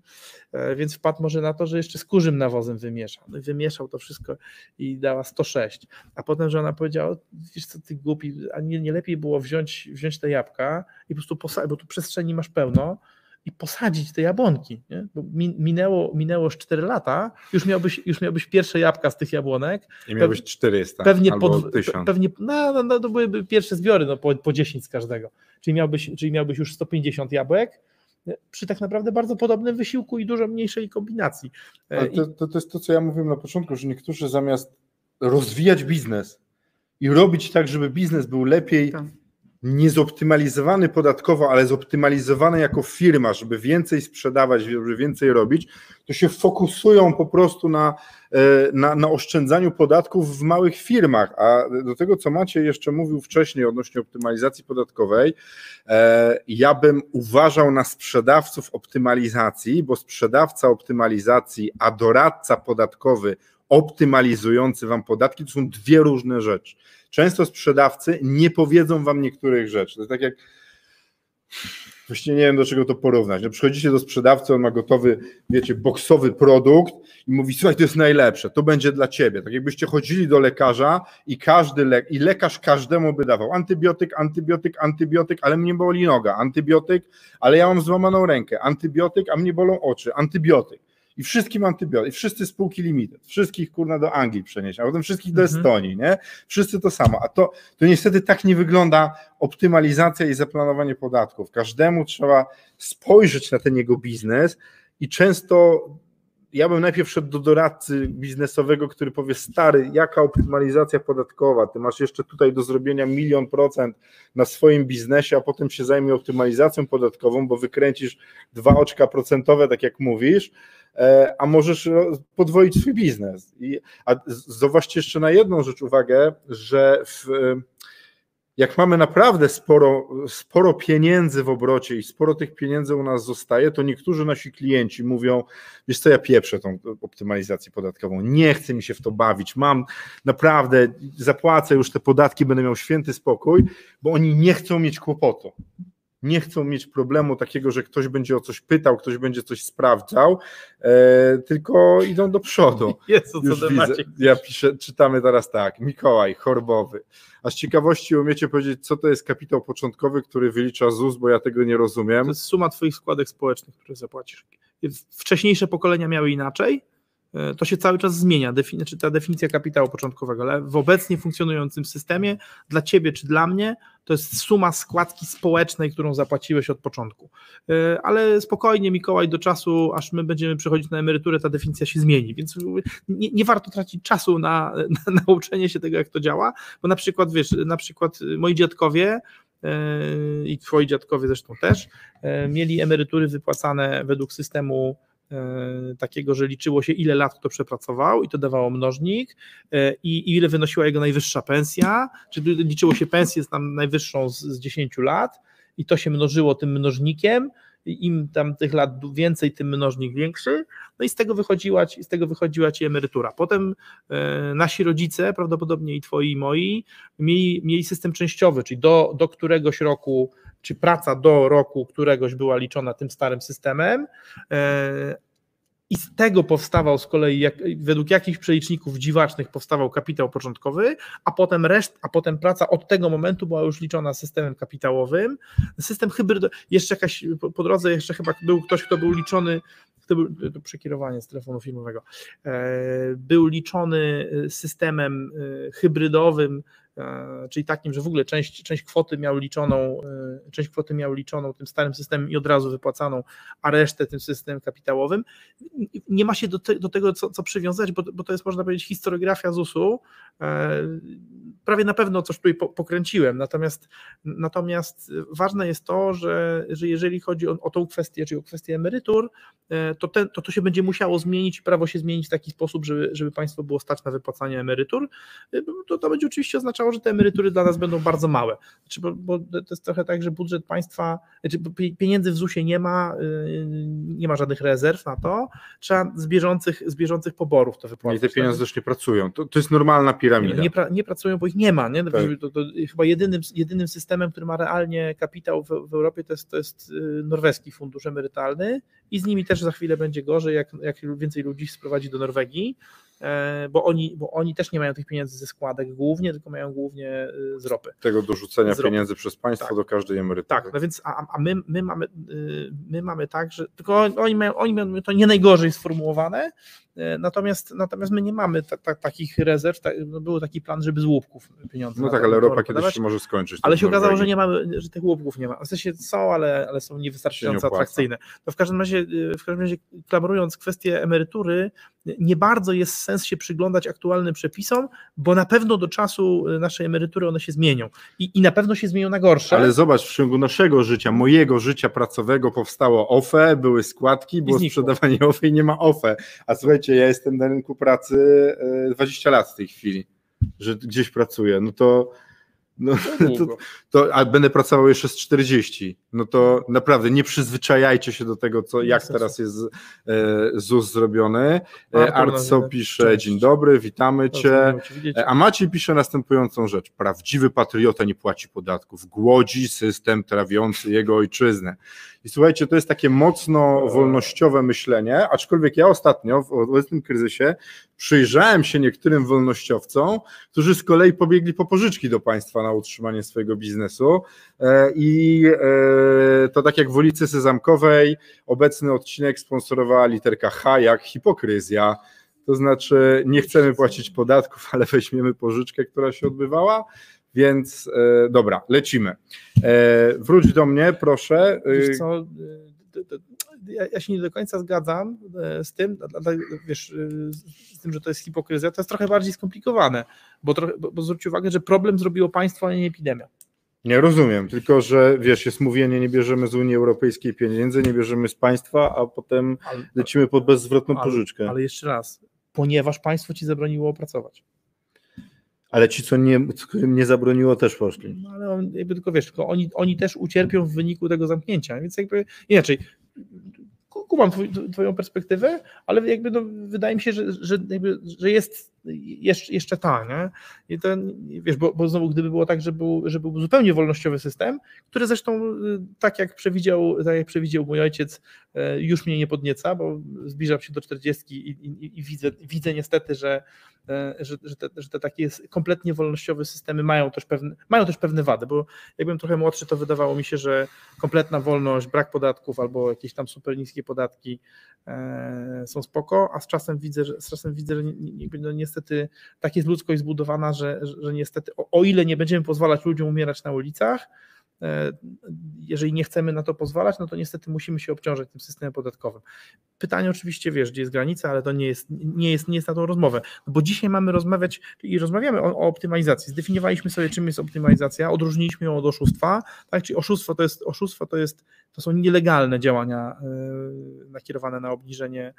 Więc wpadł może na to, że jeszcze z kurzym nawozem wymiesza. No i wymieszał to wszystko i dała 106. A potem żona powiedziała, wiesz co ty głupi, a nie, nie lepiej było wziąć, wziąć te jabłka i po prostu posadzić, bo tu przestrzeni masz pełno, i posadzić te jabłonki. Nie? Bo minęło, minęło już 4 lata, już miałbyś, już miałbyś pierwsze jabłka z tych jabłonek. I miałbyś 400 pewnie albo pod, 1000. Pewnie, no, no, no, to byłyby pierwsze zbiory no, po, po 10 z każdego. Czyli miałbyś, czyli miałbyś już 150 jabłek, przy tak naprawdę bardzo podobnym wysiłku i dużo mniejszej kombinacji. E, to, to, to jest to, co ja mówiłem na początku, że niektórzy zamiast rozwijać biznes i robić tak, żeby biznes był lepiej tak niezoptymalizowany podatkowo, ale zoptymalizowany jako firma, żeby więcej sprzedawać, żeby więcej robić, to się fokusują po prostu na, e, na, na oszczędzaniu podatków w małych firmach. A do tego, co Macie jeszcze mówił wcześniej odnośnie optymalizacji podatkowej, e, ja bym uważał na sprzedawców optymalizacji, bo sprzedawca optymalizacji, a doradca podatkowy optymalizujący wam podatki to są dwie różne rzeczy często sprzedawcy nie powiedzą wam niektórych rzeczy. To jest tak jak Właściwie nie wiem, do czego to porównać. No, przychodzicie do sprzedawcy, on ma gotowy, wiecie, boksowy produkt i mówi, słuchaj, to jest najlepsze, to będzie dla ciebie. Tak jakbyście chodzili do lekarza i każdy i lekarz każdemu by dawał antybiotyk, antybiotyk, antybiotyk, ale mnie boli noga, antybiotyk, ale ja mam złamaną rękę, antybiotyk, a mnie bolą oczy, antybiotyk i wszystkim antybiotyk, wszyscy spółki limited, wszystkich kurna do Anglii przenieść, a potem wszystkich do mhm. Estonii, nie? Wszyscy to samo, a to, to niestety tak nie wygląda optymalizacja i zaplanowanie podatków. Każdemu trzeba spojrzeć na ten jego biznes i często ja bym najpierw szedł do doradcy biznesowego, który powie, stary, jaka optymalizacja podatkowa, ty masz jeszcze tutaj do zrobienia milion procent na swoim biznesie, a potem się zajmie optymalizacją podatkową, bo wykręcisz dwa oczka procentowe, tak jak mówisz, a możesz podwoić swój biznes. I, a zobaczcie jeszcze na jedną rzecz uwagę, że w, jak mamy naprawdę sporo, sporo pieniędzy w obrocie i sporo tych pieniędzy u nas zostaje, to niektórzy nasi klienci mówią, wiesz co, ja pieprzę tą optymalizację podatkową, nie chcę mi się w to bawić, mam naprawdę, zapłacę już te podatki, będę miał święty spokój, bo oni nie chcą mieć kłopotu nie chcą mieć problemu takiego, że ktoś będzie o coś pytał, ktoś będzie coś sprawdzał, e, tylko idą do przodu. Jezu, co Już widzę, ja piszę, czytamy teraz tak, Mikołaj, chorbowy. A z ciekawości umiecie powiedzieć, co to jest kapitał początkowy, który wylicza ZUS, bo ja tego nie rozumiem. To jest suma twoich składek społecznych, które zapłacisz. Wcześniejsze pokolenia miały inaczej, to się cały czas zmienia, defini- czy ta definicja kapitału początkowego, ale w obecnie funkcjonującym systemie dla ciebie czy dla mnie to jest suma składki społecznej, którą zapłaciłeś od początku. E, ale spokojnie, Mikołaj, do czasu, aż my będziemy przechodzić na emeryturę, ta definicja się zmieni, więc nie, nie warto tracić czasu na, na nauczenie się tego, jak to działa, bo na przykład, wiesz, na przykład moi dziadkowie e, i twoi dziadkowie zresztą też, mieli emerytury wypłacane według systemu E, takiego, że liczyło się ile lat kto przepracował i to dawało mnożnik e, i ile wynosiła jego najwyższa pensja, czyli liczyło się pensję tam najwyższą z, z 10 lat i to się mnożyło tym mnożnikiem, im tam tych lat więcej, tym mnożnik większy, no i z tego wychodziła z tego wychodziła ci emerytura. Potem e, nasi rodzice, prawdopodobnie i twoi i moi, mieli, mieli system częściowy, czyli do, do któregoś roku czy praca do roku któregoś była liczona tym starym systemem, e, i z tego powstawał z kolei, jak, według jakichś przeliczników dziwacznych powstawał kapitał początkowy, a potem reszt, a potem praca od tego momentu była już liczona systemem kapitałowym. System hybrydowy, jeszcze jakaś, po, drodze jeszcze chyba był ktoś, kto był liczony, to był to przekierowanie z telefonu filmowego, e, był liczony systemem e, hybrydowym, czyli takim, że w ogóle część, część kwoty miał liczoną, e, część kwoty miał liczoną tym starym systemem i od razu wypłacaną, a resztę tym systemem kapitałowym. Nie ma się do, te, do tego co, co przywiązać, bo, bo to jest można powiedzieć historiografia ZUS-u. E, prawie na pewno coś tutaj pokręciłem, natomiast, natomiast ważne jest to, że, że jeżeli chodzi o, o tą kwestię, czyli o kwestię emerytur, to, ten, to to się będzie musiało zmienić, prawo się zmienić w taki sposób, żeby, żeby państwo było stać na wypłacanie emerytur. To, to będzie oczywiście oznaczało że te emerytury dla nas będą bardzo małe. Znaczy, bo, bo to jest trochę tak, że budżet państwa, znaczy pieniędzy w ZUS-ie nie ma, nie ma żadnych rezerw na to, trzeba z bieżących, z bieżących poborów to wypłacać. I te pieniądze też nie pracują. To, to jest normalna piramida. Nie, pra, nie, pracują, bo ich nie ma. Nie? Tak. To, to, chyba jedynym, jedynym systemem, który ma realnie kapitał w, w Europie, to jest, to jest y, norweski fundusz emerytalny i z nimi też za chwilę będzie gorzej, jak, jak więcej ludzi sprowadzi do Norwegii. E, bo oni, bo oni też nie mają tych pieniędzy ze składek głównie, tylko mają głównie y, z ropy. Tego dorzucenia pieniędzy przez państwo tak. do każdej emerytury. Tak, no więc a, a my, my, mamy, y, my mamy tak, że tylko oni mają, oni mają to nie najgorzej sformułowane, natomiast, natomiast my nie mamy ta, ta, takich rezerw, ta, no był taki plan, żeby z łupków pieniądze. No tak, ale Europa kiedyś się może skończyć. Ale się okazało, że nie mamy, że tych łupków nie ma. W sensie są, ale, ale są niewystarczająco atrakcyjne. To w każdym razie, y, w każdym razie klamrując kwestię emerytury, nie bardzo jest sens się przyglądać aktualnym przepisom, bo na pewno do czasu y, naszej emerytury one się zmienią i, i na pewno się zmienią na gorsze. Ale zobacz, w ciągu naszego życia, mojego życia pracowego powstało OFE, były składki, było sprzedawanie OFE i nie ma OFE. A słuchajcie, ja jestem na rynku pracy 20 y, lat w tej chwili, że gdzieś pracuję, no to No, to, to, a będę pracował jeszcze z 40. No to naprawdę nie przyzwyczajajcie się do tego, co, jak teraz jest e, ZUS zrobiony. E, Arco pisze, Cześć. dzień dobry, witamy Cię. E, a Maciej pisze następującą rzecz. Prawdziwy patriota nie płaci podatków. Głodzi system trawiący jego ojczyznę. I słuchajcie, to jest takie mocno wolnościowe myślenie, aczkolwiek ja ostatnio w obecnym kryzysie przyjrzałem się niektórym wolnościowcom, którzy z kolei pobiegli po pożyczki do państwa na utrzymanie swojego biznesu e, i e, to tak jak w ulicy Sezamkowej obecny odcinek sponsorowała literka H jak hipokryzja, to znaczy nie chcemy płacić podatków, ale weźmiemy pożyczkę, która się odbywała, więc e, dobra, lecimy. Wróć do mnie, proszę. Wiesz co, ja, ja, się nie do końca zgadzam e, z tym, wiesz, z tym, że to jest hipokryzja, to jest trochę bardziej skomplikowane, bo, trochę, bo, bo zwróć uwagę, że problem zrobiło państwo, a nie epidemia. Nie rozumiem, tylko że wiesz, jest mówienie, nie bierzemy z Unii Europejskiej pieniędzy, nie bierzemy z państwa, a potem ale, lecimy pod bezzwrotną ale, pożyczkę. Ale jeszcze raz, ponieważ państwo ci zabroniło opracować. Ale ci, co nie, którym nie zabroniło, też poszli. No ale on, jakby tylko wiesz, tylko oni, oni też ucierpią w wyniku tego zamknięcia, więc jakby inaczej. co- Kumam twoją perspektywę, ale jakby no, wydaje mi się, że, że, jakby, że jest jeszcze, jeszcze ta, nie? I to, wiesz, bo, bo znowu gdyby było tak, że był, że był zupełnie wolnościowy system, który zresztą y, tak jak przewidział, tak jak przewidział mój ojciec, y, już mnie nie podnieca, bo zbliżam się do 40 i, i, i widzę, widzę niestety, że E, że, że, te, że te takie kompletnie wolnościowe systemy mają też, pewne, mają też pewne wady, bo jakbym trochę młodszy, to wydawało mi się, że kompletna wolność, brak podatków albo jakieś tam super niskie podatki e, są spoko, a z czasem widzę, że, z czasem widzę, że no niestety tak jest ludzkość zbudowana, że, że niestety o, o ile nie będziemy pozwalać ludziom umierać na ulicach, jeżeli nie chcemy na to pozwalać, no to niestety musimy się obciążać tym systemem podatkowym. Pytanie oczywiście, wiesz, gdzie jest granica, ale to nie jest, nie jest, nie jest na tą rozmowę, no bo dzisiaj mamy rozmawiać i rozmawiamy o, o optymalizacji. Zdefiniowaliśmy sobie, czym jest optymalizacja, odróżniliśmy ją od oszustwa, tak, czyli oszustwo to jest, oszustwo to jest, to są nielegalne działania yy, nakierowane na obniżenie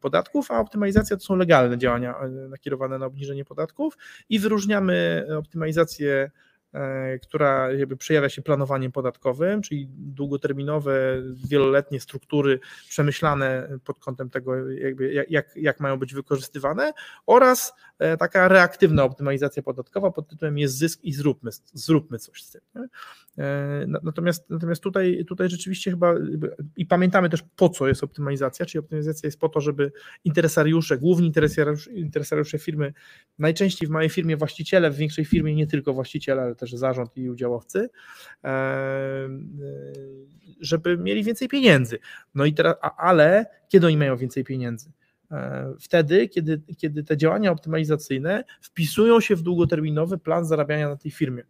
podatków, a optymalizacja to są legalne działania nakierowane na obniżenie podatków i wyróżniamy optymalizację E, która jakby przejawia się planowaniem podatkowym, czyli długoterminowe, wieloletnie struktury przemyślane pod kątem tego, jakby jak, jak mają być wykorzystywane, oraz e, taka reaktywna optymalizacja podatkowa pod tytułem jest zysk i zróbmy, zróbmy coś z tym. E, natomiast, natomiast tutaj, tutaj rzeczywiście chyba i pamiętamy też po co jest optymalizacja, czyli optymalizacja jest po to, żeby interesariusze, główni interesariusze, interesariusze firmy, najczęściej w małej firmie właściciele, w większej firmie nie tylko właściciele, ale też zarząd i udziałowcy, e, e, żeby mieli więcej pieniędzy. No i teraz, ale kiedy oni mają więcej pieniędzy? Wtedy, kiedy, kiedy te działania optymalizacyjne wpisują się w długoterminowy plan zarabiania na tej firmie.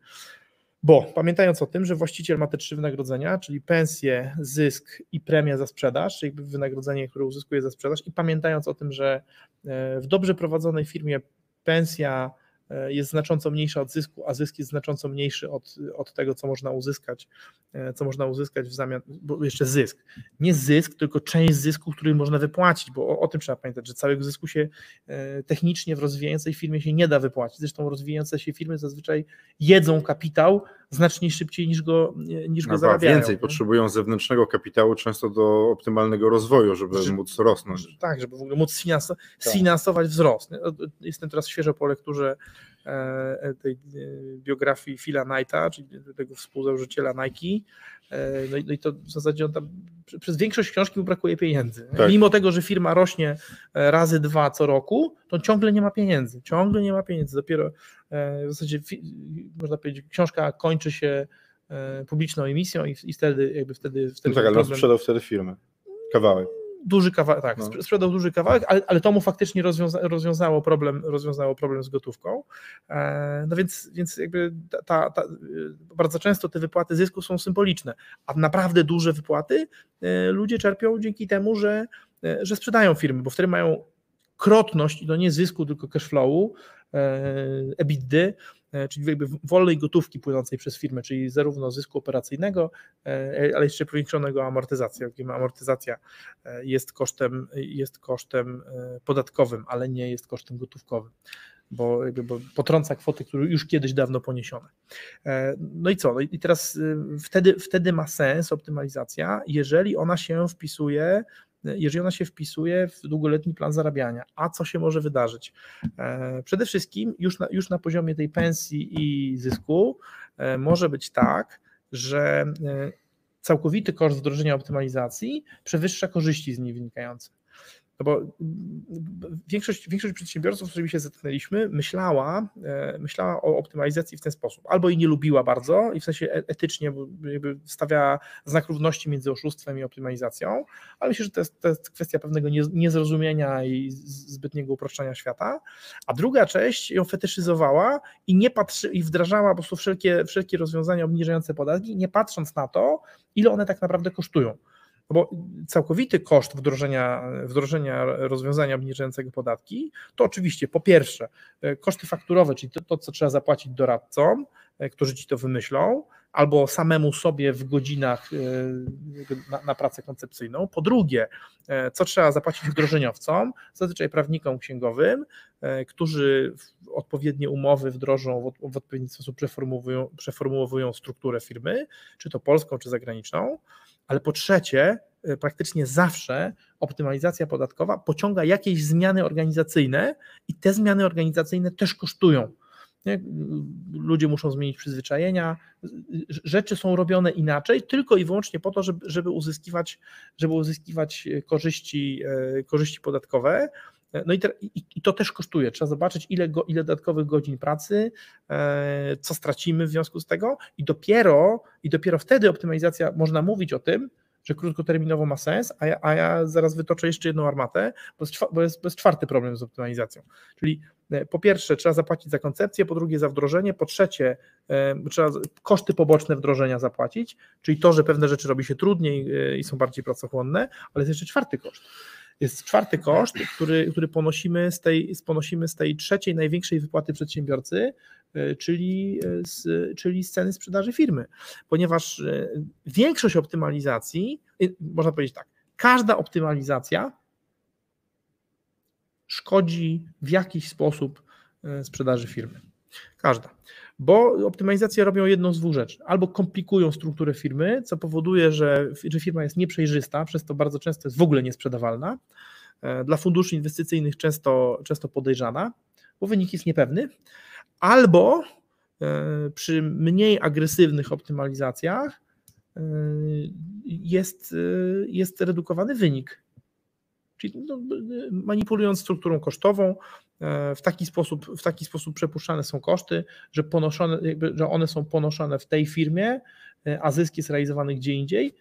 Bo pamiętając o tym, że właściciel ma te trzy wynagrodzenia, czyli pensję, zysk i premię za sprzedaż, czyli wynagrodzenie, które uzyskuje za sprzedaż, i pamiętając o tym, że e, w dobrze prowadzonej firmie pensja, E, jest znacząco mniejsza od zysku, a zysk jest znacząco mniejszy od, od tego, co można uzyskać, e, co można uzyskać w zamian, bo jeszcze zysk. Nie zysk, tylko część zysku, który można wypłacić, bo o, o tym trzeba pamiętać, że całego zysku się e, technicznie w rozwijającej firmie się nie da wypłacić. Zresztą rozwijające się firmy zazwyczaj jedzą kapitał znacznie szybciej niż go, niż go no, zarabiają. Więcej, nie? potrzebują zewnętrznego kapitału często do optymalnego rozwoju, żeby że, móc rosnąć. Tak, żeby w ogóle móc tak. sfinansować tak. wzrost. Jestem teraz świeżo po lekturze E, tej e, biografii Phila Knighta, czyli tego współzałożyciela Nike. E, no i, no i to w zasadzie on tam przez większość książki mu brakuje pieniędzy. Tak. Mimo tego, że firma rośnie razy dwa co roku, to ciągle nie ma pieniędzy. Ciągle nie ma pieniędzy. Dopiero w zasadzie można powiedzieć, książka kończy się publiczną emisją i, i wtedy jakby wtedy. wtedy no tak, ale on sprzedał wtedy firmę. Kawałek duży kawałek, tak, no. sprzedał duży kawałek, ale, ale to mu faktycznie rozwiąza, rozwiązało, problem, rozwiązało problem z gotówką. E, no więc, więc jakby ta, ta, bardzo często te wypłaty zysku są symboliczne, a naprawdę duże wypłaty e, ludzie czerpią dzięki temu, że, e, że sprzedają firmy, bo wtedy mają krotność, i to nie zysku, tylko cashflowu, EBITDA, E, czyli jakby wolnej gotówki płynącej przez firmę, czyli zarówno zysku operacyjnego, e, ale jeszcze powiększonego amortyzacją. Amortyzacja e, jest kosztem, jest kosztem podatkowym, ale nie jest kosztem gotówkowym. bo, bo potrąca kwoty, które już kiedyś dawno poniesione. No i co? No i teraz wtedy, wtedy ma sens optymalizacja, jeżeli ona się wpisuje jeżeli ona się wpisuje w długoletni plan zarabiania. A co się może wydarzyć? E, przede wszystkim już na, już na poziomie tej pensji i zysku e, może być tak, że e, całkowity koszt wdrożenia optymalizacji przewyższa korzyści z niej wynikające. No bo większość, większość przedsiębiorców, z którymi się zetknęliśmy, myślała, e, myślała o optymalizacji w ten sposób. Albo jej nie lubiła bardzo i w sensie e, etycznie jakby znak równości między oszustwem i optymalizacją, ale myślę, że to jest, to jest kwestia pewnego niezrozumienia i zbytniego uproszczania świata. A druga część ją fetyszyzowała i nie patrzy, i wdrażała po prostu wszelkie, wszelkie rozwiązania obniżające podatki, nie patrząc na to, ile one tak naprawdę kosztują. No bo całkowity koszt wdrożenia, wdrożenia rozwiązania obniżającego podatki to oczywiście po pierwsze e, koszty fakturowe, czyli to, to, co trzeba zapłacić doradcom, e, którzy ci to wymyślą, albo samemu sobie w godzinach e, na, na, pracę koncepcyjną. Po drugie, co trzeba zapłacić wdrożeniowcom, zazwyczaj prawnikom księgowym, którzy odpowiednie umowy wdrożą, w, w odpowiedni sposób przeformułują, przeformułowują strukturę firmy, czy to polską, czy zagraniczną. Ale po trzecie, y, praktycznie zawsze optymalizacja podatkowa pociąga jakieś zmiany organizacyjne i te zmiany organizacyjne też kosztują. Nie? Ludzie muszą zmienić przyzwyczajenia, rzeczy są robione inaczej, tylko i wyłącznie po to, żeby, żeby, uzyskiwać, żeby uzyskiwać korzyści, y, korzyści podatkowe. No i, te, i, i, to też kosztuje. Trzeba zobaczyć, ile, go, ile dodatkowych godzin pracy, e, co stracimy w związku z tego, i dopiero, i dopiero wtedy optymalizacja można mówić o tym, że krótkoterminowo ma sens, a ja, a ja zaraz wytoczę jeszcze jedną armatę, bo jest, bo, jest, bo jest czwarty problem z optymalizacją. Czyli e, po pierwsze trzeba zapłacić za koncepcję, po drugie za wdrożenie, po trzecie e, trzeba koszty poboczne wdrożenia zapłacić, czyli to, że pewne rzeczy robi się trudniej i są bardziej pracochłonne, ale jest jeszcze czwarty koszt jest czwarty koszt, który, który ponosimy, z tej, ponosimy z tej trzeciej największej wypłaty przedsiębiorcy, e, czyli e, z, czyli z ceny sprzedaży firmy. Ponieważ e, większość optymalizacji, można powiedzieć tak, każda optymalizacja szkodzi w jakiś sposób sprzedaży firmy. Każda. Bo optymalizacje robią jedną z dwóch rzeczy. Albo komplikują strukturę firmy, co powoduje, że, że firma jest nieprzejrzysta, przez to bardzo często jest w ogóle niesprzedawalna. E, dla funduszy inwestycyjnych często, często podejrzana, bo wynik jest niepewny. Albo e, przy mniej agresywnych optymalizacjach e, jest, jest redukowany wynik Czyli no, manipulując strukturą kosztową, w taki sposób, w taki sposób przepuszczane są koszty, że, ponoszone, jakby, że one są ponoszone w tej firmie, e, a zysk jest realizowany gdzie indziej.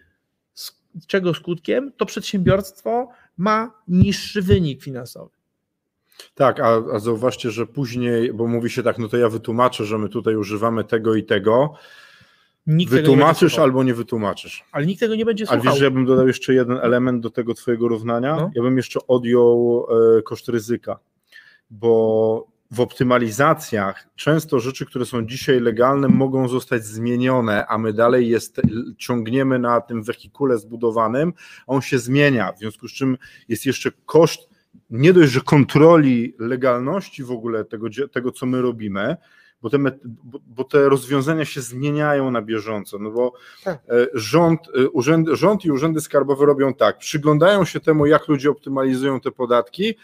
Z czego skutkiem? To przedsiębiorstwo ma niższy wynik finansowy. Tak, a, a zauważcie, że później, bo mówi się tak, no to ja wytłumaczę, że my tutaj używamy tego i tego, Nikt Wytłumaczysz nie albo nie wytłumaczysz. Ale nikt tego nie będzie słuchał. Ale wiesz, że ja bym dodał jeszcze jeden element do tego twojego równania? No. Ja bym jeszcze odjął e, koszt ryzyka, bo w optymalizacjach często rzeczy, które są dzisiaj legalne, mogą zostać zmienione, a my dalej jest, ciągniemy na tym wehikule zbudowanym, a on się zmienia, w związku z czym jest jeszcze koszt nie dość, że kontroli legalności w ogóle tego, tego co my robimy, bo te, bo te rozwiązania się zmieniają na bieżąco, no bo tak. E, rząd, e, urząd, rząd i urzędy skarbowe robią tak, przyglądają się temu, jak ludzie optymalizują te podatki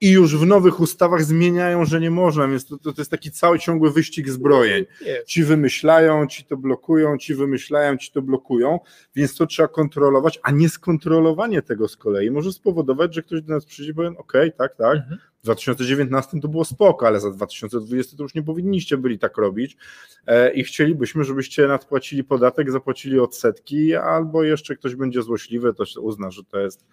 i już w nowych ustawach zmieniają, że nie można, więc to, to, to jest taki cały ciągły wyścig zbrojeń. Ci wymyślają, ci to blokują, ci wymyślają, ci to blokują, więc to trzeba kontrolować, a nieskontrolowanie tego z kolei może spowodować, że ktoś do nas przyjdzie i powie, ok, tak, tak, mhm. w 2019 to było spoko, ale za 2020 to już nie powinniście byli tak robić e, i chcielibyśmy, żebyście nadpłacili podatek, zapłacili odsetki, albo jeszcze ktoś będzie złośliwy, to się uzna, że to jest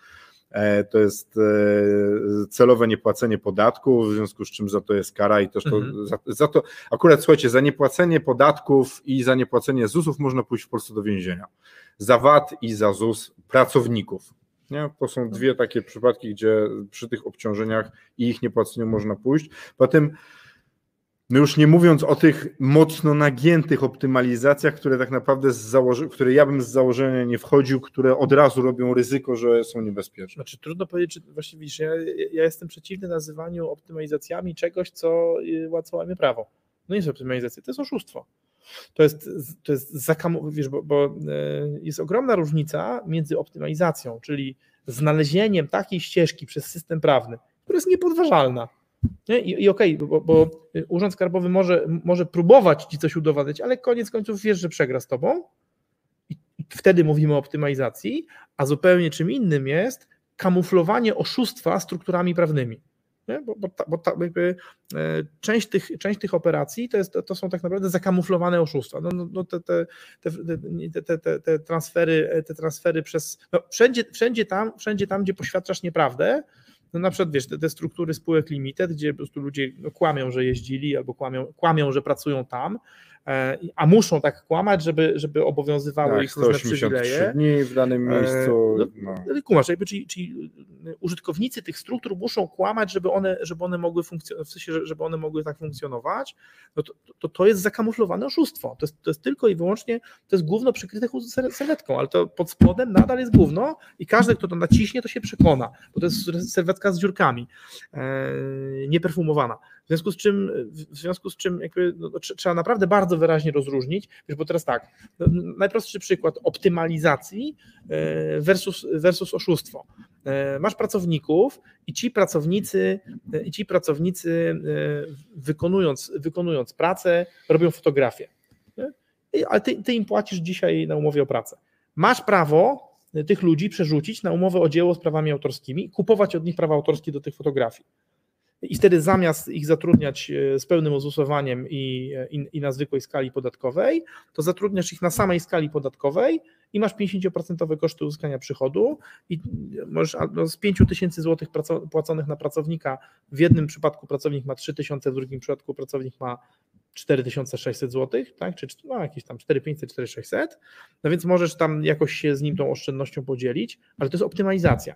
to jest e, celowe niepłacenie podatków, w związku z czym za to jest kara i też to, mhm. za, za, to, akurat słuchajcie, za niepłacenie podatków i za niepłacenie ZUS-ów można pójść w Polsce do więzienia. Za VAT i za ZUS pracowników. Nie? To są dwie takie przypadki, gdzie przy tych obciążeniach i ich niepłaceniu można pójść. Potem No już nie mówiąc o tych mocno nagiętych optymalizacjach, które tak naprawdę z założy- które ja bym z założenia nie wchodził, które od razu robią ryzyko, że są niebezpieczne. Znaczy trudno powiedzieć, czy właściwie widzisz, ja, ja jestem przeciwny nazywaniu optymalizacjami czegoś, co łatwo łamie prawo. No nie jest optymalizacja, to jest oszustwo. To jest, to jest zakam, wiesz, bo, bo jest ogromna różnica między optymalizacją, czyli znalezieniem takiej ścieżki przez system prawny, która jest niepodważalna. Nie? I, i okej, okay, bo, bo, Urząd Skarbowy może, może próbować ci coś udowadniać, ale koniec końców wiesz, że przegra z tobą. I wtedy mówimy o optymalizacji, a zupełnie czym innym jest kamuflowanie oszustwa strukturami prawnymi. Bo, bo, bo ta, jakby, e, część, tych, część tych operacji to, jest, to są tak naprawdę zakamuflowane oszustwa. No, no, no te, te, te, te, te, transfery, te transfery przez. No, wszędzie, wszędzie, tam, wszędzie tam, gdzie poświadczasz nieprawdę, no na przykład wiesz, te, te, struktury spółek limited, gdzie po prostu ludzie no, kłamią, że jeździli albo kłamią, kłamią, że pracują tam, a muszą tak kłamać, żeby, żeby obowiązywały tak, ich różne przywileje. dni w danym e, miejscu. No, no. Kumasz, jakby, czyli, czyli użytkownicy tych struktur muszą kłamać, żeby one, żeby one mogły funkcjonować, w sensie, żeby one mogły tak funkcjonować, no to, to, to jest zakamuflowane oszustwo. To jest, to jest tylko i wyłącznie, to jest gówno przykryte serwetką, ale to pod spodem nadal jest gówno i każdy, kto to naciśnie, to się przekona, bo to jest serwetka z dziurkami, e, nieperfumowana. W związku z czym, w związku z czym jakby, no, trzeba naprawdę bardzo wyraźnie rozróżnić, bo teraz tak, no, najprostszy przykład optymalizacji e, versus, versus oszustwo. E, masz pracowników i ci pracownicy, e, i ci pracownicy wykonując, wykonując pracę, robią fotografię. Ale ty, ty im płacisz dzisiaj na umowie o pracę. Masz prawo tych ludzi przerzucić na umowę o dzieło z prawami autorskimi, kupować od nich prawa autorskie do tych fotografii i wtedy zamiast ich zatrudniać e, z pełnym ozusowaniem i, i, i, na zwykłej skali podatkowej, to zatrudniasz ich na samej skali podatkowej i masz 50% koszty uzyskania przychodu i możesz no, z 5 tysięcy złotych płaconych na pracownika w jednym przypadku pracownik ma 3 tysiące, w drugim przypadku pracownik ma 4600 zł, tak? czy no, jakieś tam 4500, 4600, no więc możesz tam jakoś się z nim tą oszczędnością podzielić, ale to jest optymalizacja.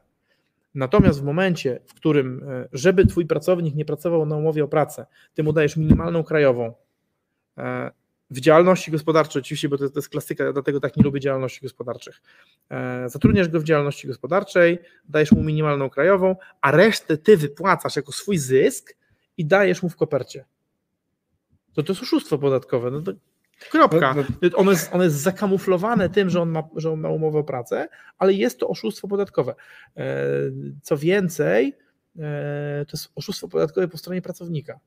Natomiast w momencie, w którym, e, żeby twój pracownik nie pracował na umowie o pracę, ty mu dajesz minimalną krajową e, w działalności gospodarczej, oczywiście, bo to, to jest klasyka, dlatego tak nie lubię działalności gospodarczych. E, zatrudniasz go w działalności gospodarczej, dajesz mu minimalną krajową, a resztę ty wypłacasz jako swój zysk i dajesz mu w kopercie. To to jest oszustwo podatkowe. No to Kropka. No, no. Ono jest, ono jest zakamuflowane tym, że on, ma, że on ma umowę o pracę, ale jest to oszustwo podatkowe. E, co więcej, e, to jest oszustwo podatkowe po stronie pracownika.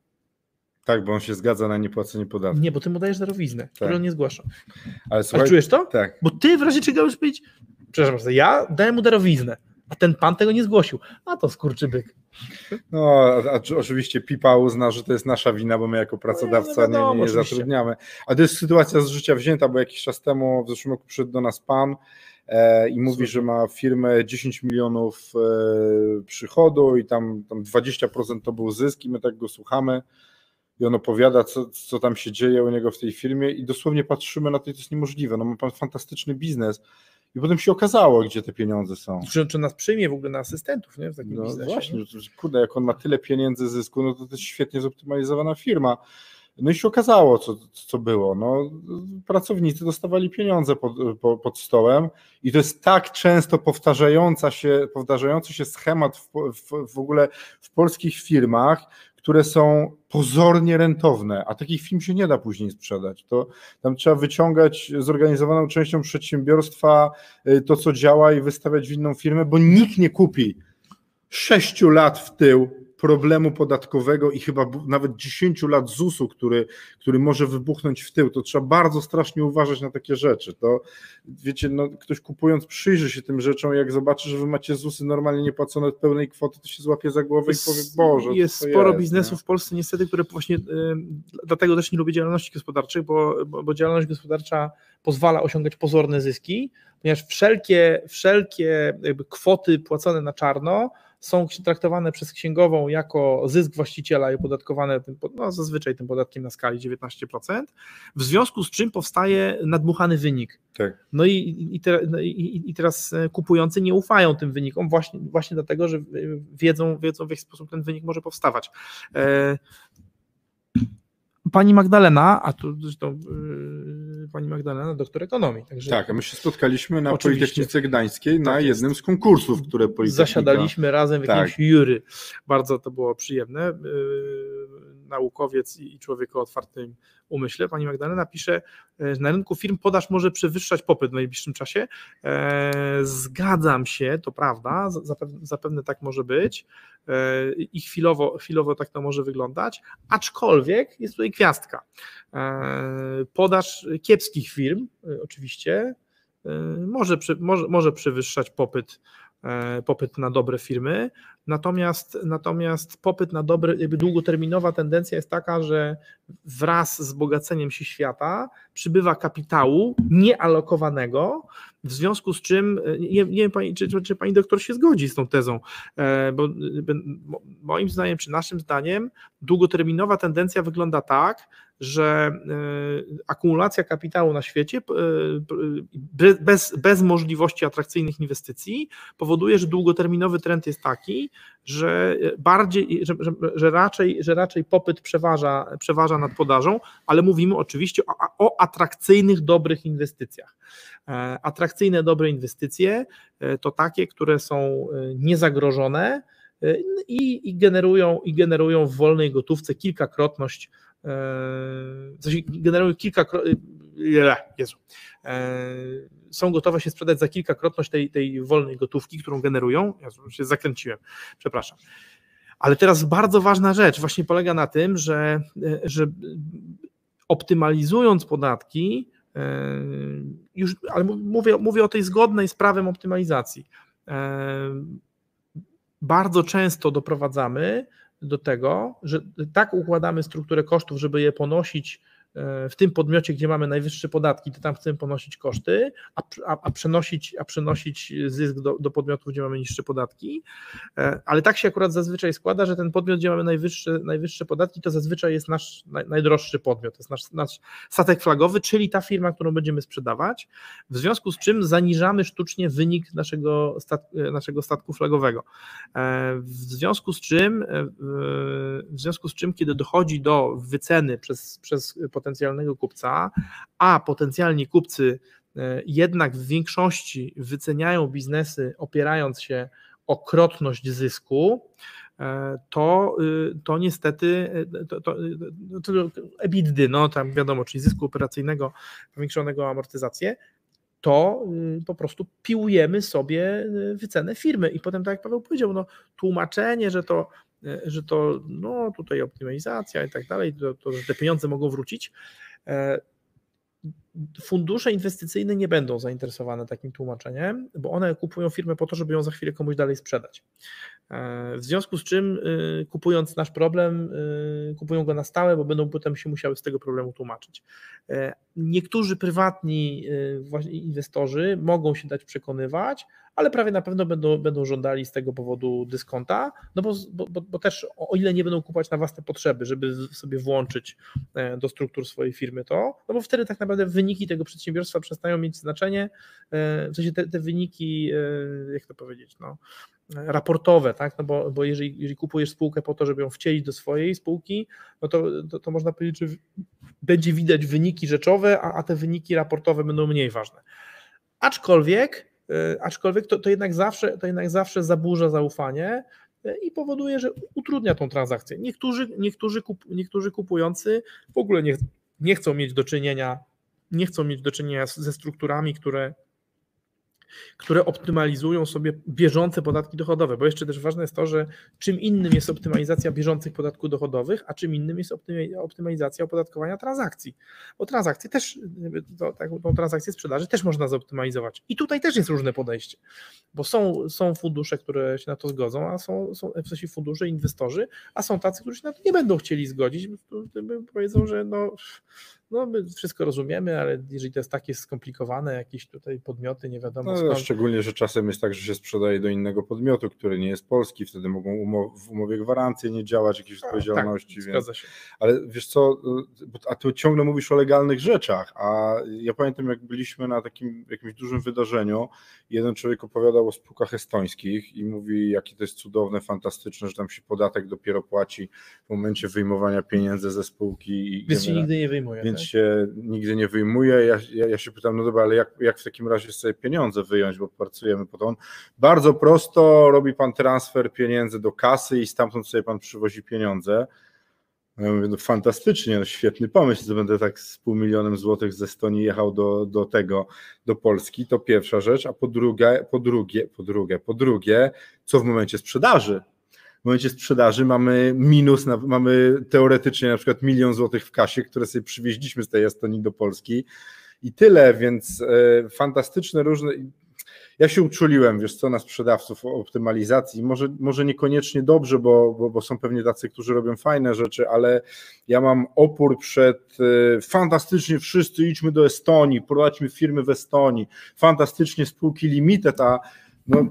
Tak, bo on się zgadza na niepłacenie podatku. Nie, bo ty mu dajesz darowiznę, tak. którą on nie zgłasza. Ale, słuchaj, Ale czujesz to? Tak. Bo ty w razie czego już być, przepraszam, ja dałem mu darowiznę, a ten pan tego nie zgłosił. A to skurczybyk. No, a, a, oczywiście Pipa uzna, że to jest nasza wina, bo my jako pracodawca no, nie, nie, nie zatrudniamy. A to jest sytuacja z życia wzięta, bo jakiś czas temu, w zeszłym roku przyszedł do nas pan e, i mówi, że ma firmę 10 milionów e, przychodu i tam, tam 20% to był zysk i my tak go słuchamy i on opowiada, co, co tam się dzieje u niego w tej firmie i dosłownie patrzymy na to i to jest niemożliwe. No ma pan fantastyczny biznes, i potem się okazało, gdzie te pieniądze są. Czy, czy nas przyjmie w ogóle na asystentów nie? w takim no biznesie? Właśnie, nie? kurde, jak on ma tyle pieniędzy zysku, no to to jest świetnie zoptymalizowana firma. No i się okazało, co, co było. No, pracownicy dostawali pieniądze pod, pod stołem i to jest tak często powtarzająca się, powtarzający się schemat w, w, w ogóle w polskich firmach, które są pozornie rentowne, a takich firm się nie da później sprzedać. To tam trzeba wyciągać zorganizowaną częścią przedsiębiorstwa y, to, co działa i wystawiać w inną firmę, bo nikt nie kupi sześciu lat w tył problemu podatkowego i chyba nawet 10 lat ZUS-u, który, który może wybuchnąć w tył, to trzeba bardzo strasznie uważać na takie rzeczy. To wiecie, no, ktoś kupując przyjrzy się tym rzeczom, jak zobaczy, że wy macie ZUS-y normalnie niepłacone od pełnej kwoty, to się złapie za głowę jest, i powie, Boże. Jest sporo jest, biznesów nie? w Polsce niestety, które właśnie, y, dlatego też nie lubię działalności gospodarczej, bo, bo, bo działalność gospodarcza pozwala osiągać pozorne zyski, ponieważ wszelkie, wszelkie kwoty płacone na czarno są traktowane przez księgową jako zysk właściciela i opodatkowane tym, no zazwyczaj tym podatkiem na skali 19%, w związku z czym powstaje nadmuchany wynik. Tak. No i, i, te, no i, i, teraz e, kupujący nie ufają tym wynikom właśnie, właśnie dlatego, że wiedzą, wiedzą w jaki sposób ten wynik może powstawać. E, pani Magdalena, a tu zresztą pani Magdalena, doktor ekonomii. Także tak, a my się spotkaliśmy na Oczywiście. Politechnice Gdańskiej na Tak jednym z konkursów, które Politechnika... zasiadaliśmy razem w Tak. jakimś jury. Bardzo to było przyjemne. Yy, Naukowiec i człowiek o otwartym umyśle. Pani Magdalena pisze, że na rynku firm podaż może przewyższać popyt w najbliższym czasie. E, Zgadzam się, to prawda, zapewne, tak może być e, i chwilowo, chwilowo tak to może wyglądać, aczkolwiek jest tutaj gwiazdka. E, Podaż kiepskich firm oczywiście może, może, może przewyższać popyt popyt na dobre firmy. Natomiast, natomiast popyt na dobre, jakby długoterminowa tendencja jest taka, że wraz z bogaceniem się świata przybywa kapitału niealokowanego, w związku z czym, e, nie, nie wiem pani, czy, czy, pani doktor się zgodzi z tą tezą, e, bo mo- moim zdaniem, czy naszym zdaniem, długoterminowa tendencja wygląda tak, że e, akumulacja kapitału na świecie be- bez, bez możliwości atrakcyjnych inwestycji powoduje, że długoterminowy trend jest taki, że bardziej, że, że, że, raczej, że raczej popyt przeważa, przeważa nad podażą, ale mówimy oczywiście o, o atrakcyjnych, dobrych inwestycjach. E, Atrakcyjne, dobre inwestycje e, to takie, które są e, niezagrożone i, i, generują, i generują w wolnej gotówce kilkakrotność, w sensie generują kilkakrotność, Jezu, e, są gotowe się sprzedać za kilkakrotność tej, tej wolnej gotówki, którą generują. Ja się zakręciłem, przepraszam. Ale teraz bardzo ważna rzecz właśnie polega na tym, że, że optymalizując podatki, e, już, ale mówię, mówię o tej zgodnej z prawem optymalizacji. e, Bardzo często doprowadzamy do tego, że tak układamy strukturę kosztów, żeby je ponosić w tym podmiocie, gdzie mamy najwyższe podatki, to tam chcemy ponosić koszty, a, a, a przenosić, a przenosić zysk do, do podmiotów, gdzie mamy niższe podatki. E, Ale tak się akurat zazwyczaj składa, że ten podmiot, gdzie mamy najwyższe, najwyższe podatki, to zazwyczaj jest nasz naj, najdroższy podmiot, to jest nasz, nasz statek flagowy, czyli ta firma, którą będziemy sprzedawać, w związku z czym zaniżamy sztucznie wynik naszego, stat, naszego statku flagowego. E, W związku z czym, e, w związku z czym, kiedy dochodzi do wyceny przez, przez potencjalnego kupca, a potencjalni kupcy e, jednak w większości wyceniają biznesy opierając się o krotność zysku, e, to, y, to niestety to, to, to, to EBITDA, no tam wiadomo, czyli zysku operacyjnego powiększonego o amortyzację, to y, po prostu piłujemy sobie y, wycenę firmy. I potem tak jak Paweł powiedział, no tłumaczenie, że to że to no tutaj optymalizacja i tak dalej, to, to że te pieniądze mogą wrócić. E, Fundusze inwestycyjne nie będą zainteresowane takim tłumaczeniem, bo one kupują firmę po to, żeby ją za chwilę komuś dalej sprzedać. E, W związku z czym, y, kupując nasz problem, y, kupują go na stałe, bo będą potem się musiały z tego problemu tłumaczyć. E, Niektórzy prywatni y, inwestorzy mogą się dać przekonywać, ale prawie na pewno będą, będą żądali z tego powodu dyskonta, no bo, bo, bo też o ile nie będą kupować na własne potrzeby, żeby sobie włączyć e, do struktur swojej firmy to, no bo wtedy tak naprawdę wyniki tego przedsiębiorstwa przestają mieć znaczenie, w sensie te, te wyniki, jak to powiedzieć, no, raportowe, tak? No bo, bo jeżeli, jeżeli kupujesz spółkę po to, żeby ją wcielić do swojej spółki, no to, to, to można powiedzieć, że będzie widać wyniki rzeczowe, a, a te wyniki raportowe będą mniej ważne. Aczkolwiek, e, aczkolwiek to, to, jednak zawsze, to jednak zawsze zaburza zaufanie e, i powoduje, że utrudnia tą transakcję. Niektórzy, niektórzy, kup, niektórzy kupujący w ogóle nie, nie chcą mieć do czynienia, nie chcą mieć do czynienia ze strukturami, które które optymalizują sobie bieżące podatki dochodowe, bo jeszcze też ważne jest to, że czym innym jest optymalizacja bieżących podatków dochodowych, a czym innym jest optymalizacja opodatkowania transakcji. Bo transakcje też, to, tą transakcję sprzedaży też można zoptymalizować. I tutaj też jest różne podejście, bo są, są fundusze, które się na to zgodzą, a są, są w sensie fundusze, inwestorzy, a są tacy, którzy się na to nie będą chcieli zgodzić, powiedzą, że no, no my wszystko rozumiemy, ale jeżeli to jest takie skomplikowane, jakieś tutaj podmioty, nie wiadomo No, skąd. szczególnie, że czasem jest tak, że się sprzedaje do innego podmiotu, który nie jest polski, wtedy mogą w umowie gwarancji nie działać, jakieś odpowiedzialności. tak, więc... zgadza się. Ale wiesz co, a ty ciągle mówisz o legalnych rzeczach, a ja pamiętam jak byliśmy na takim jakimś dużym wydarzeniu, jeden człowiek opowiadał o spółkach estońskich i mówi jakie to jest cudowne, fantastyczne, że tam się podatek dopiero płaci w momencie wyjmowania pieniędzy ze spółki. I Więc się nigdy nie wyjmuje. więc tak? Się nigdy nie wyjmuje. Ja, ja, ja się pytam, no dobra, ale jak, jak w takim razie sobie pieniądze wyjąć, bo pracujemy po to? Bardzo prosto, robi pan transfer pieniędzy do kasy i stamtąd sobie pan przywozi pieniądze. Ja mówię, no fantastycznie, no świetny pomysł, że będę tak z pół milionem złotych z Estonii jechał do, do tego, do Polski, to pierwsza rzecz, a po drugie, po drugie, po drugie, po drugie, co w momencie sprzedaży? W momencie sprzedaży mamy minus, na, mamy teoretycznie na przykład milion złotych w kasie, które sobie przywieźliśmy z tej Estonii do Polski i tyle, więc e, fantastyczne różne. Ja się uczuliłem, wiesz co, na sprzedawców optymalizacji. Może, może niekoniecznie dobrze, bo, bo, bo są pewnie tacy, którzy robią fajne rzeczy, ale ja mam opór przed e, fantastycznie wszyscy idźmy do Estonii, prowadźmy firmy w Estonii, fantastycznie spółki limited, a no,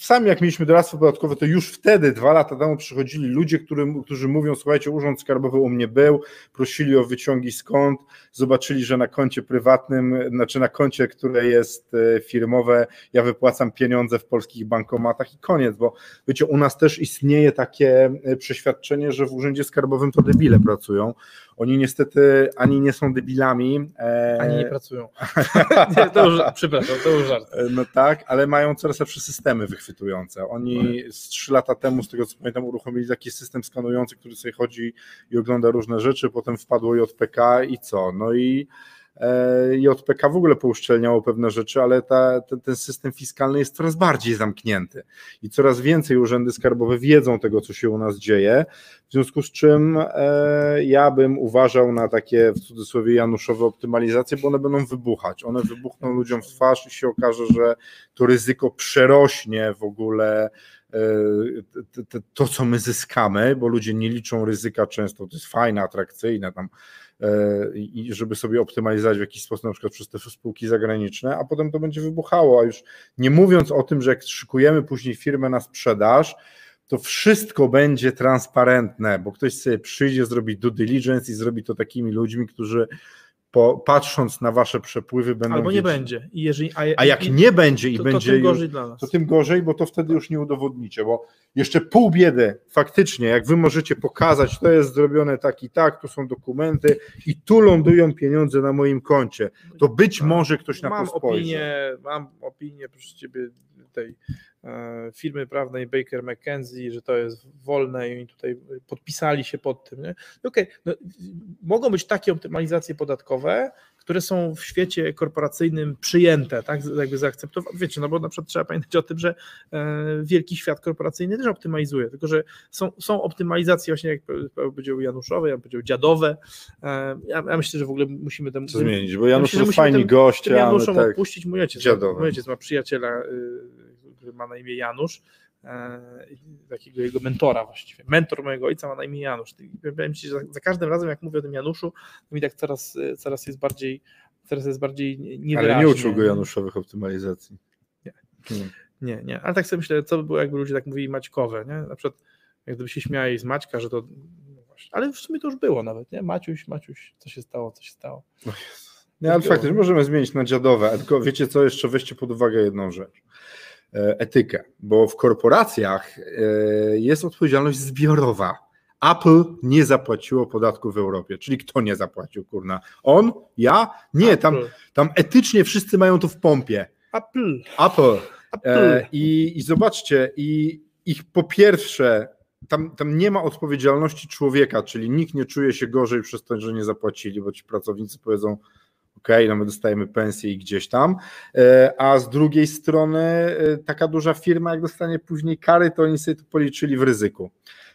sami jak mieliśmy doradztwo podatkowe, to już wtedy, dwa lata temu przychodzili ludzie, którym, którzy mówią, słuchajcie, urząd skarbowy u mnie był, prosili o wyciągi kont, zobaczyli, że na koncie prywatnym, znaczy na koncie, które jest e, firmowe, ja wypłacam pieniądze w polskich bankomatach i koniec, bo wiecie, u nas też istnieje takie e, przeświadczenie, że w urzędzie skarbowym to debile pracują. Oni niestety ani nie są debilami, e, Ani nie pracują. nie, to już, przepraszam, to już żart. No tak, ale mają coraz lepsze systemy wychwytujące. Oni z trzy lata temu, z tego co pamiętam, uruchomili taki system skanujący, który sobie chodzi i ogląda różne rzeczy, potem wpadło JPK i co? No i JPK w ogóle pouszczelniało pewne rzeczy, ale ta, ten, ten system fiskalny jest coraz bardziej zamknięty i coraz więcej urzędy skarbowe wiedzą tego, co się u nas dzieje, w związku z czym e, ja bym uważał na takie w cudzysłowie januszowe optymalizacje, bo one będą wybuchać. One wybuchną ludziom w twarz i się okaże, że to ryzyko przerośnie w ogóle e, to, co my zyskamy, bo ludzie nie liczą ryzyka często, to jest fajne, atrakcyjne tam e, i żeby sobie optymalizować w jakiś sposób, na przykład przez te spółki zagraniczne, a potem to będzie wybuchało, a już nie mówiąc o tym, że jak szykujemy później firmę na sprzedaż, to wszystko będzie transparentne, bo ktoś sobie przyjdzie, zrobi due diligence i zrobi to takimi ludźmi, którzy po, patrząc na wasze przepływy będą Albo nie wiedzieć- będzie. I jeżeli, a, A jak i, nie będzie i to, będzie to tym już, gorzej dla nas. to tym gorzej, bo to wtedy już nie udowodnicie, bo jeszcze pół biedy faktycznie, jak wy możecie pokazać, to jest zrobione tak i tak, tu są dokumenty i tu lądują pieniądze na moim koncie, to być Tak. może ktoś na mam to spojrzy. opinię, mam opinię proszę ciebie tej firmy prawnej Baker McKenzie, że to jest wolne i oni tutaj podpisali się pod tym. Okej, no, mogą być takie optymalizacje podatkowe, które są w świecie korporacyjnym przyjęte, tak, jakby zaakceptowane. Wiecie, no bo na przykład trzeba pamiętać o tym, że e, wielki świat korporacyjny też optymalizuje, tylko że są, są optymalizacje właśnie, jak powiedział Januszowe, ja bym powiedział dziadowe. E, ja, ja myślę, że w ogóle musimy temu zmienić, bo Janusz myślę, to musimy fajni tym- goście, Januszom tak, odpuścić. Mój ojciec, dziadowe. mój ojciec ma przyjaciela, y, który ma na imię Janusz, e, takiego jego mentora właściwie. Mentor mojego ojca ma na imię Janusz. I Powiem ci, że za, każdym razem, jak mówię o tym Januszu, to mi tak coraz, y, coraz jest bardziej coraz jest bardziej niewyraźnie. ale nie uczył go Januszowych optymalizacji. Nie. Nie. Nie, nie, ale tak sobie myślę, co by było, jakby ludzie tak mówili Maćkowe, nie? Na przykład, jak gdyby się śmiali z Maćka, że to. no Ale w sumie to już było nawet, nie? Maciuś, Maciuś, co się stało, co się stało. Nie, ale faktycznie możemy zmienić na dziadowe, tylko wiecie co, jeszcze weźcie pod uwagę jedną rzecz. E, Etykę, bo w korporacjach e, jest odpowiedzialność zbiorowa. Apple nie zapłaciło podatku w Europie, czyli kto nie zapłacił, kurna? On? Ja? Nie, tam, Apple. tam etycznie wszyscy mają to w pompie. Apple. Apple. Apple. E, i, I zobaczcie, i ich po pierwsze, tam, tam nie ma odpowiedzialności człowieka, czyli nikt nie czuje się gorzej przez to, że nie zapłacili, bo ci pracownicy powiedzą, ok, no my dostajemy pensję i gdzieś tam, E, a z drugiej strony e, taka duża firma, jak dostanie później kary, to oni sobie to policzyli w ryzyku.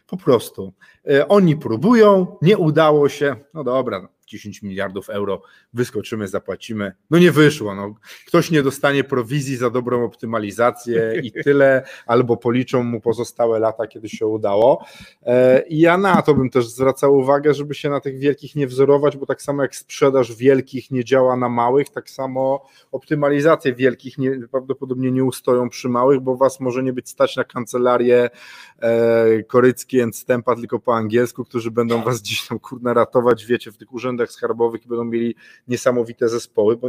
Po prostu. E, Oni próbują, nie udało się, no dobra, 10 miliardów euro, wyskoczymy, zapłacimy. No nie wyszło, no. ktoś nie dostanie prowizji za dobrą optymalizację i tyle, albo policzą mu pozostałe lata, kiedy się udało. E, I ja na to bym też zwracał uwagę, żeby się na tych wielkich nie wzorować, bo tak samo jak sprzedaż wielkich nie działa na małych, tak samo optymalizacje wielkich nie, prawdopodobnie nie ustoją przy małych, bo was może nie być stać na kancelarię e, Korycki and Stempa tylko po angielsku, którzy będą was dziś tam kurna ratować, wiecie, w tych urzędach skarbowych i będą mieli niesamowite zespoły, bo,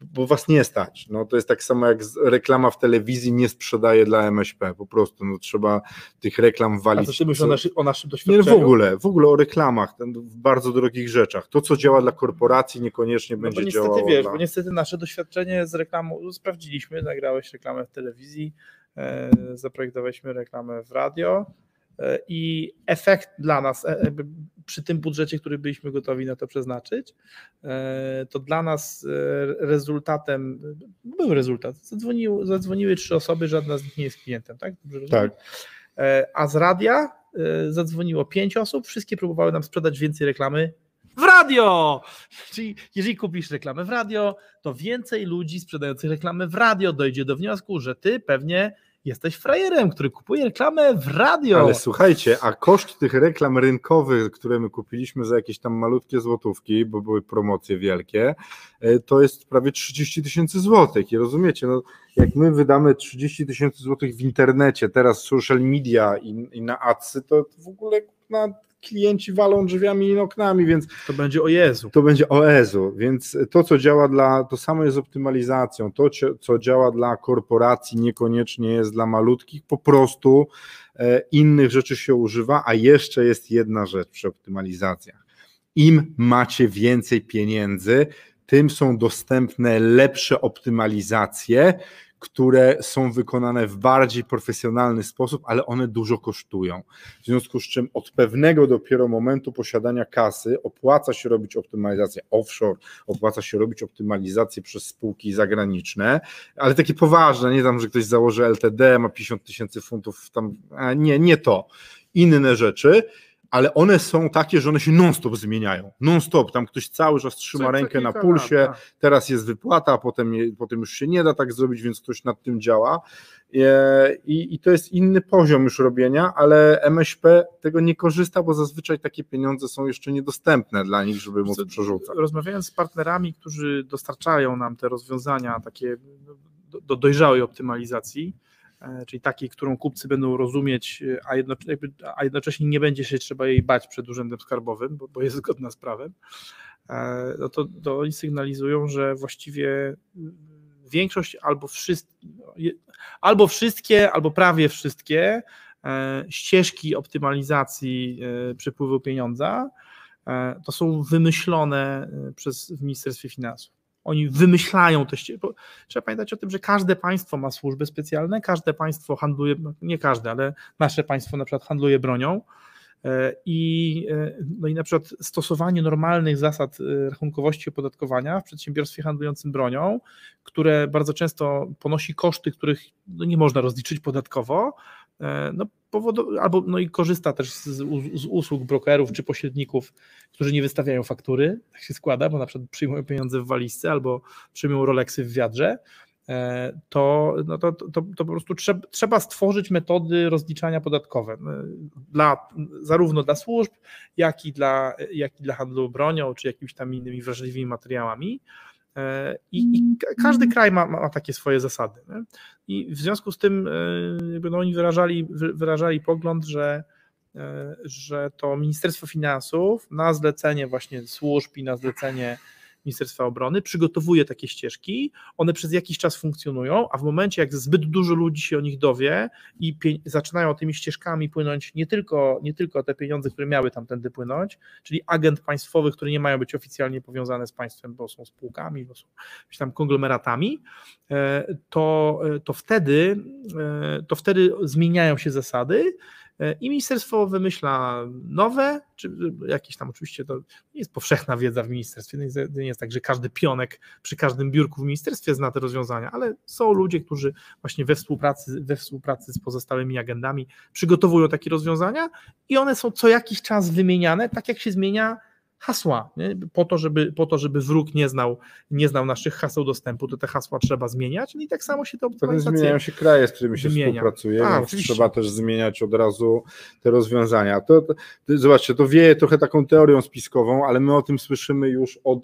bo was nie stać. No, to jest tak samo jak reklama w telewizji nie sprzedaje dla MŚP, po prostu no, trzeba tych reklam walić. A co ty myślisz o, naszy, o naszym doświadczeniu? Nie, w ogóle, w ogóle o reklamach, w bardzo drogich rzeczach. To, co działa dla korporacji, niekoniecznie no będzie niestety, działało. Wiesz, dla... Bo niestety nasze doświadczenie z reklamą, sprawdziliśmy, nagrałeś reklamę w telewizji, e, zaprojektowaliśmy reklamę w radio, i efekt dla nas, e, przy tym budżecie, który byliśmy gotowi na to przeznaczyć, to dla nas rezultatem, był rezultat. Zadzwonił, zadzwoniły trzy osoby, żadna z nich nie jest klientem, tak? tak. A z radia zadzwoniło pięć osób, wszystkie próbowały nam sprzedać więcej reklamy w radio. Czyli jeżeli kupisz reklamę w radio, to więcej ludzi sprzedających reklamy w radio dojdzie do wniosku, że ty pewnie jesteś frajerem, który kupuje reklamę w radio. Ale słuchajcie, a koszt tych reklam rynkowych, które my kupiliśmy za jakieś tam malutkie złotówki, bo były promocje wielkie, e, to jest prawie 30 tysięcy złotych. I rozumiecie, no, jak my wydamy 30 tysięcy złotych w internecie, teraz social media i, i na adsy, to w ogóle na klienci walą drzwiami i oknami, więc to będzie o Jezu. To będzie o Jezu, więc to, co działa dla, to samo jest optymalizacją, to, co działa dla korporacji, niekoniecznie jest dla malutkich, po prostu e, innych rzeczy się używa, a jeszcze jest jedna rzecz przy optymalizacjach. Im macie więcej pieniędzy, tym są dostępne lepsze optymalizacje, które są wykonane w bardziej profesjonalny sposób, ale one dużo kosztują. W związku z czym od pewnego dopiero momentu posiadania kasy opłaca się robić optymalizację offshore, opłaca się robić optymalizację przez spółki zagraniczne, ale takie poważne, nie tam, że ktoś założy LTD, ma 50 tysięcy funtów, tam, nie, nie to. Inne rzeczy, ale one są takie, że one się non-stop zmieniają. Non-stop, tam ktoś cały czas trzyma co, rękę na pulsie, lat, tak. teraz jest wypłata, potem, potem już się nie da tak zrobić, więc ktoś nad tym działa. E, I, I to jest inny poziom już robienia, ale MŚP tego nie korzysta, bo zazwyczaj takie pieniądze są jeszcze niedostępne dla nich, żeby móc przerzucać. Rozmawiając z partnerami, którzy dostarczają nam te rozwiązania takie do, do dojrzałej optymalizacji, czyli takiej, którą kupcy będą rozumieć, e, a, jednocześnie, a jednocześnie nie będzie się trzeba jej bać przed Urzędem Skarbowym, bo, bo jest zgodna z prawem, e, no to, to oni sygnalizują, że właściwie większość albo, wszystkie, albo wszystkie, albo prawie wszystkie ścieżki optymalizacji przepływu pieniądza to są wymyślone przez w Ministerstwie Finansów. Oni wymyślają te ścieżki. Trzeba pamiętać o tym, że każde państwo ma służby specjalne, każde państwo handluje, no, nie każde, ale nasze państwo na przykład handluje bronią. E, I, e, no i na przykład stosowanie normalnych zasad e, rachunkowości opodatkowania w przedsiębiorstwie handlującym bronią, które bardzo często ponosi koszty, których no nie można rozliczyć podatkowo, no, powodu, albo no i korzysta też z, z, usług brokerów czy pośredników, którzy nie wystawiają faktury, tak się składa, bo na przykład przyjmują pieniądze w walizce albo przyjmują Rolexy w wiadrze, e, to, no to, to, to po prostu trzeba, trzeba stworzyć metody rozliczania podatkowe e, dla, zarówno dla służb, jak i dla, jak i dla handlu bronią, czy jakimiś tam innymi wrażliwymi materiałami. E, I, i każdy mm. kraj ma, ma, takie swoje zasady. Nie? I w związku z tym e, no, oni wyrażali, wyrażali pogląd, że, e, że to Ministerstwo Finansów na zlecenie właśnie służb i na zlecenie Ministerstwa Obrony przygotowuje takie ścieżki, one przez jakiś czas funkcjonują, a w momencie, jak zbyt dużo ludzi się o nich dowie i zaczynają tymi ścieżkami płynąć nie tylko, nie tylko te pieniądze, które miały tamtędy płynąć, czyli agent państwowy, które nie mają być oficjalnie powiązane z państwem, bo są spółkami, bo są tam konglomeratami, e, to, e, to, wtedy, e, to wtedy zmieniają się zasady i ministerstwo wymyśla nowe, czy jakieś tam oczywiście to nie jest powszechna wiedza w ministerstwie, nie jest tak, że każdy pionek przy każdym biurku w ministerstwie zna te rozwiązania, ale są ludzie, którzy właśnie we współpracy, we współpracy z pozostałymi agendami przygotowują takie rozwiązania i one są co jakiś czas wymieniane, tak jak się zmienia hasła, nie? Po, to, żeby, po to, żeby wróg nie znał, nie znał naszych haseł dostępu, to te hasła trzeba zmieniać no i tak samo się to Pewnie zmieniają się kraje, z którymi się wymienia. współpracuje, A, więc oczywiście. trzeba też zmieniać od razu te rozwiązania. To, to, to, zobaczcie, to wieje trochę taką teorią spiskową, ale my o tym słyszymy już od,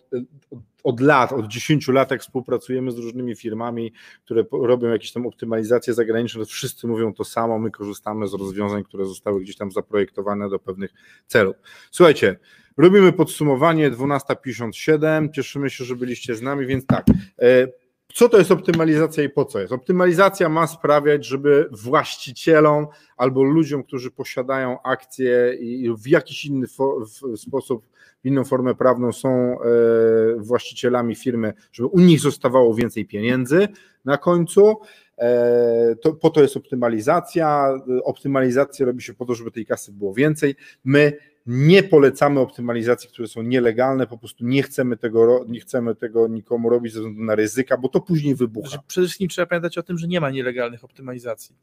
od, od lat, od 10 lat, jak współpracujemy z różnymi firmami, które robią jakieś tam optymalizacje zagraniczne, to wszyscy mówią to samo, my korzystamy z rozwiązań, które zostały gdzieś tam zaprojektowane do pewnych celów. Słuchajcie, robimy podsumowanie 12.57, cieszymy się, że byliście z nami, więc tak, e, co to jest optymalizacja i po co jest? Optymalizacja ma sprawiać, żeby właścicielom albo ludziom, którzy posiadają akcje i w jakiś inny sposób, inną formę prawną są e, właścicielami firmy, żeby u nich zostawało więcej pieniędzy na końcu. E, to, po to jest optymalizacja. Optymalizację robi się po to, żeby tej kasy było więcej. My nie polecamy optymalizacji, które są nielegalne, po prostu nie chcemy tego, nie chcemy tego nikomu robić ze względu na ryzyka, bo to później wybucha. Znaczy, Przede wszystkim trzeba pamiętać o tym, że nie ma nielegalnych optymalizacji.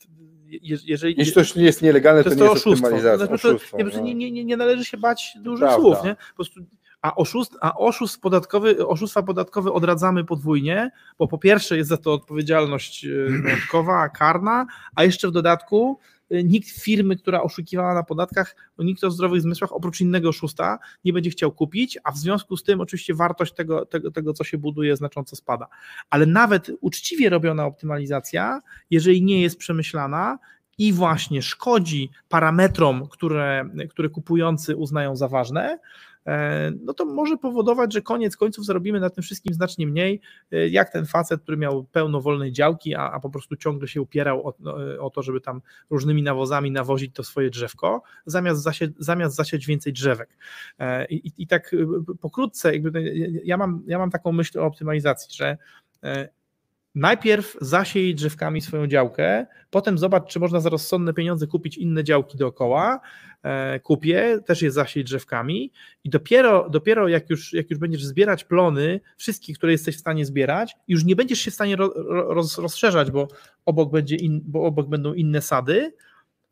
Je, jeżeli, Jeśli coś nie jest nielegalne, to to, nie jest oszustwo. optymalizacja. Znaczy, oszustwo, no. nie, nie, nie, nie należy się bać dużych Prawda. słów. Nie? Po prostu, a, oszust, a oszust podatkowy, oszustwa podatkowe odradzamy podwójnie, bo po pierwsze jest za to odpowiedzialność e, majątkowa, karna, a jeszcze w dodatku e, nikt firmy, która oszukiwała na podatkach, nikt o zdrowych zmysłach oprócz innego oszusta nie będzie chciał kupić, a w związku z tym oczywiście wartość tego, tego, tego co się buduje znacząco spada. Ale nawet uczciwie robiona optymalizacja, jeżeli nie jest przemyślana, i właśnie szkodzi parametrom, które, które kupujący uznają za ważne, no to może powodować, że koniec końców zarobimy na tym wszystkim znacznie mniej, e, jak ten facet, który miał pełno wolnej działki, a, a po prostu ciągle się upierał o, no, o to, żeby tam różnymi nawozami nawozić to swoje drzewko, zamiast, zasie, zamiast zasiać więcej drzewek. E, I, i- i tak e, pokrótce, jakby, ja, mam, ja mam taką myśl o optymalizacji, że e, najpierw zasiej drzewkami swoją działkę, potem zobacz, czy można za rozsądne pieniądze kupić inne działki dookoła, e, kupię, też je zasiej drzewkami i dopiero, dopiero jak, już, jak już będziesz zbierać plony, wszystkie, które jesteś w stanie zbierać, już nie będziesz się w stanie ro, ro, roz, rozszerzać, bo obok, będzie in, bo obok będą inne sady,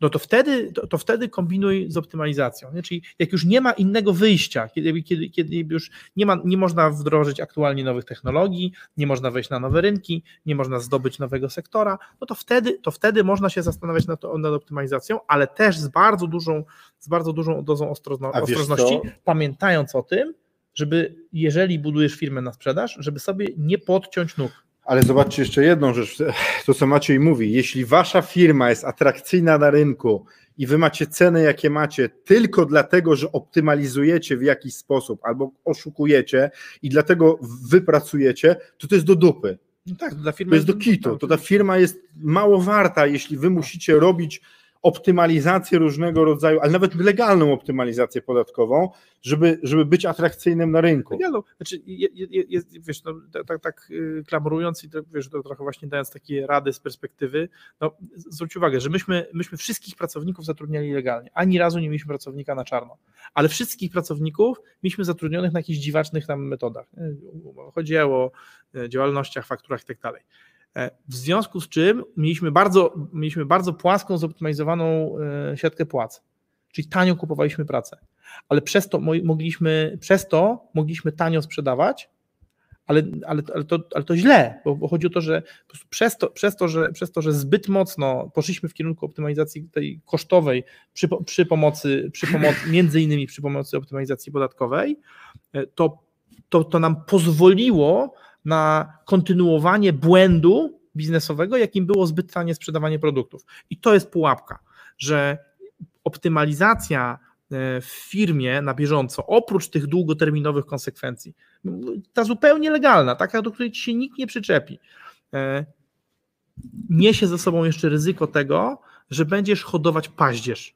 no to wtedy, to, to wtedy kombinuj z optymalizacją. Nie? Czyli jak już nie ma innego wyjścia, kiedy, kiedy, kiedy już nie, ma, nie można wdrożyć aktualnie nowych technologii, nie można wejść na nowe rynki, nie można zdobyć nowego sektora, no to wtedy, to wtedy można się zastanawiać nad, nad optymalizacją, ale też z bardzo dużą, z bardzo dużą dozą wiesz ostrożności, pamiętając o tym, żeby jeżeli budujesz firmę na sprzedaż, żeby sobie nie podciąć nóg. Ale zobaczcie jeszcze jedną rzecz, to co Maciej mówi, jeśli wasza firma jest atrakcyjna na rynku i wy macie ceny jakie macie tylko dlatego, że optymalizujecie w jakiś sposób albo oszukujecie i dlatego wypracujecie, to to jest do dupy. No tak, firmy To jest do kitu. To ta firma jest mało warta, jeśli wy musicie robić optymalizację różnego rodzaju, ale nawet legalną optymalizację podatkową, żeby, żeby być atrakcyjnym na rynku. No, znaczy, je, je, jest, wiesz, no, tak, tak, tak y, klamurując i to, wiesz, to trochę właśnie dając takie rady z perspektywy, no, zwróć uwagę, że myśmy, myśmy wszystkich pracowników zatrudniali legalnie. Ani razu nie mieliśmy pracownika na czarno, ale wszystkich pracowników mieliśmy zatrudnionych na jakichś dziwacznych tam metodach. nie? Chodzi o działalnościach, fakturach i tak dalej. E, W związku z czym mieliśmy bardzo, mieliśmy bardzo płaską, zoptymalizowaną e, siatkę płac, czyli tanio kupowaliśmy pracę. Ale przez to mo- mogliśmy, przez to mogliśmy tanio sprzedawać, ale, ale, ale, to, ale to źle, bo, bo chodzi o to, że przez to, przez, to, że, przez to, że zbyt mocno poszliśmy w kierunku optymalizacji tej kosztowej przy, przy pomocy, przy pomocy, między innymi przy pomocy optymalizacji podatkowej, e, to, to, to nam pozwoliło na kontynuowanie błędu biznesowego, jakim było zbyt tanie sprzedawanie produktów. I to jest pułapka, że optymalizacja e, w firmie na bieżąco, oprócz tych długoterminowych konsekwencji, ta zupełnie legalna, taka, do której się nikt nie przyczepi, e, niesie ze sobą jeszcze ryzyko tego, że będziesz hodować paździerz,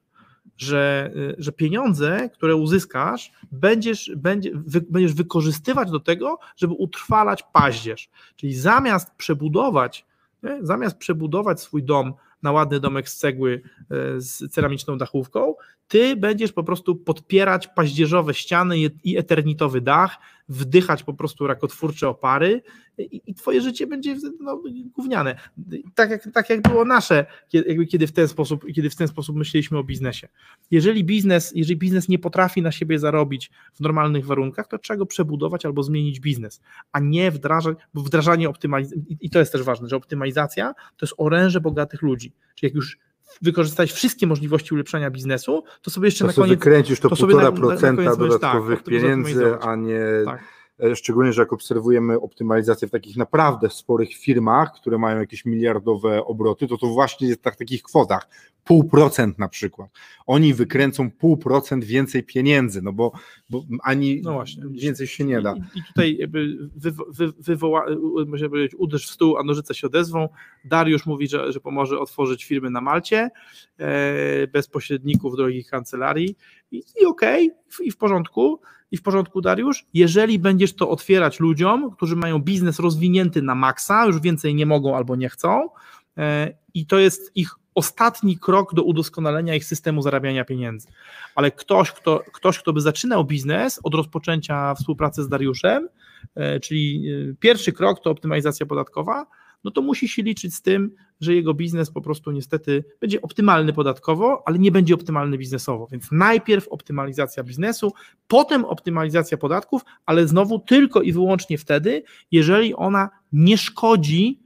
że, e, że pieniądze, które uzyskasz, będziesz, będzie, wy, będziesz wykorzystywać do tego, żeby utrwalać paździerz. Czyli zamiast przebudować, nie, zamiast przebudować swój dom na ładny domek z cegły e, z ceramiczną dachówką, ty będziesz po prostu podpierać paździerzowe ściany i eternitowy dach, wdychać po prostu rakotwórcze opary i, i twoje życie będzie no, gówniane. Tak jak, tak jak było nasze, kiedy, kiedy, w ten sposób, kiedy w ten sposób myśleliśmy o biznesie. Jeżeli biznes, jeżeli biznes nie potrafi na siebie zarobić w normalnych warunkach, to trzeba go przebudować albo zmienić biznes, a nie wdrażać, bo wdrażanie optymalizacji, i to jest też ważne, że optymalizacja to jest oręże bogatych ludzi. Czyli jak już wykorzystać wszystkie możliwości ulepszenia biznesu, to sobie jeszcze to na koniec... wykręcisz to, to 1,5% dodatkowych tak, pieniędzy, a nie... Tak. E, szczególnie, że jak obserwujemy optymalizację w takich naprawdę sporych firmach, które mają jakieś miliardowe obroty, to to właśnie jest tak, w takich kwotach, pół procent na przykład. Oni wykręcą pół procent więcej pieniędzy, no bo, bo ani no właśnie, więcej się nie da. I, i tutaj jakby wy, wy, wywoła, można powiedzieć, uderz w stół, a nożyce się odezwą. Dariusz mówi, że, że pomoże otworzyć firmy na Malcie e, bez pośredników drogich kancelarii i, i okej, okay, i w porządku i w porządku, Dariusz, jeżeli będziesz to otwierać ludziom, którzy mają biznes rozwinięty na maksa, już więcej nie mogą albo nie chcą, e, i to jest ich ostatni krok do udoskonalenia ich systemu zarabiania pieniędzy. Ale ktoś, kto, ktoś, kto by zaczynał biznes od rozpoczęcia współpracy z Dariuszem, e, czyli e, pierwszy krok to optymalizacja podatkowa, no to musi się liczyć z tym, że jego biznes po prostu niestety będzie optymalny podatkowo, ale nie będzie optymalny biznesowo. Więc najpierw optymalizacja biznesu, potem optymalizacja podatków, ale znowu tylko i wyłącznie wtedy, jeżeli ona nie szkodzi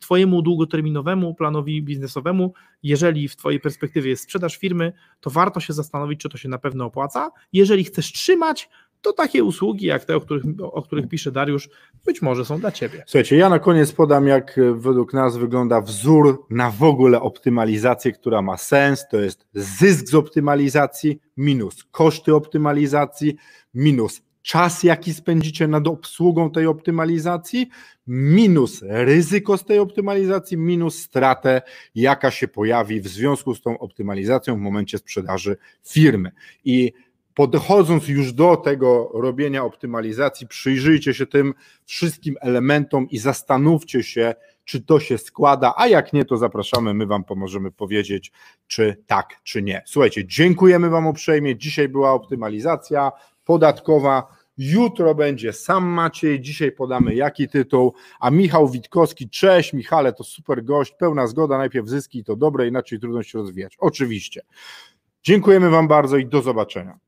Twojemu długoterminowemu planowi biznesowemu, jeżeli w Twojej perspektywie jest sprzedaż firmy, to warto się zastanowić, czy to się na pewno opłaca. Jeżeli chcesz trzymać, to takie usługi jak te, o których, o których pisze Dariusz, być może są dla Ciebie. Słuchajcie, ja na koniec podam, jak według nas wygląda wzór na w ogóle optymalizację, która ma sens. To jest zysk z optymalizacji minus koszty optymalizacji minus czas, jaki spędzicie nad obsługą tej optymalizacji, minus ryzyko z tej optymalizacji, minus stratę, jaka się pojawi w związku z tą optymalizacją w momencie sprzedaży firmy. I podchodząc już do tego robienia optymalizacji, przyjrzyjcie się tym wszystkim elementom i zastanówcie się, czy to się składa, a jak nie, to zapraszamy, my Wam pomożemy powiedzieć, czy tak, czy nie. Słuchajcie, dziękujemy Wam uprzejmie. Dzisiaj była optymalizacja podatkowa. Jutro będzie sam Maciej, dzisiaj podamy jaki tytuł, a Michał Witkowski, cześć Michale, to super gość, pełna zgoda, najpierw zyski to dobre, inaczej trudno się rozwijać. Oczywiście. Dziękujemy Wam bardzo i do zobaczenia.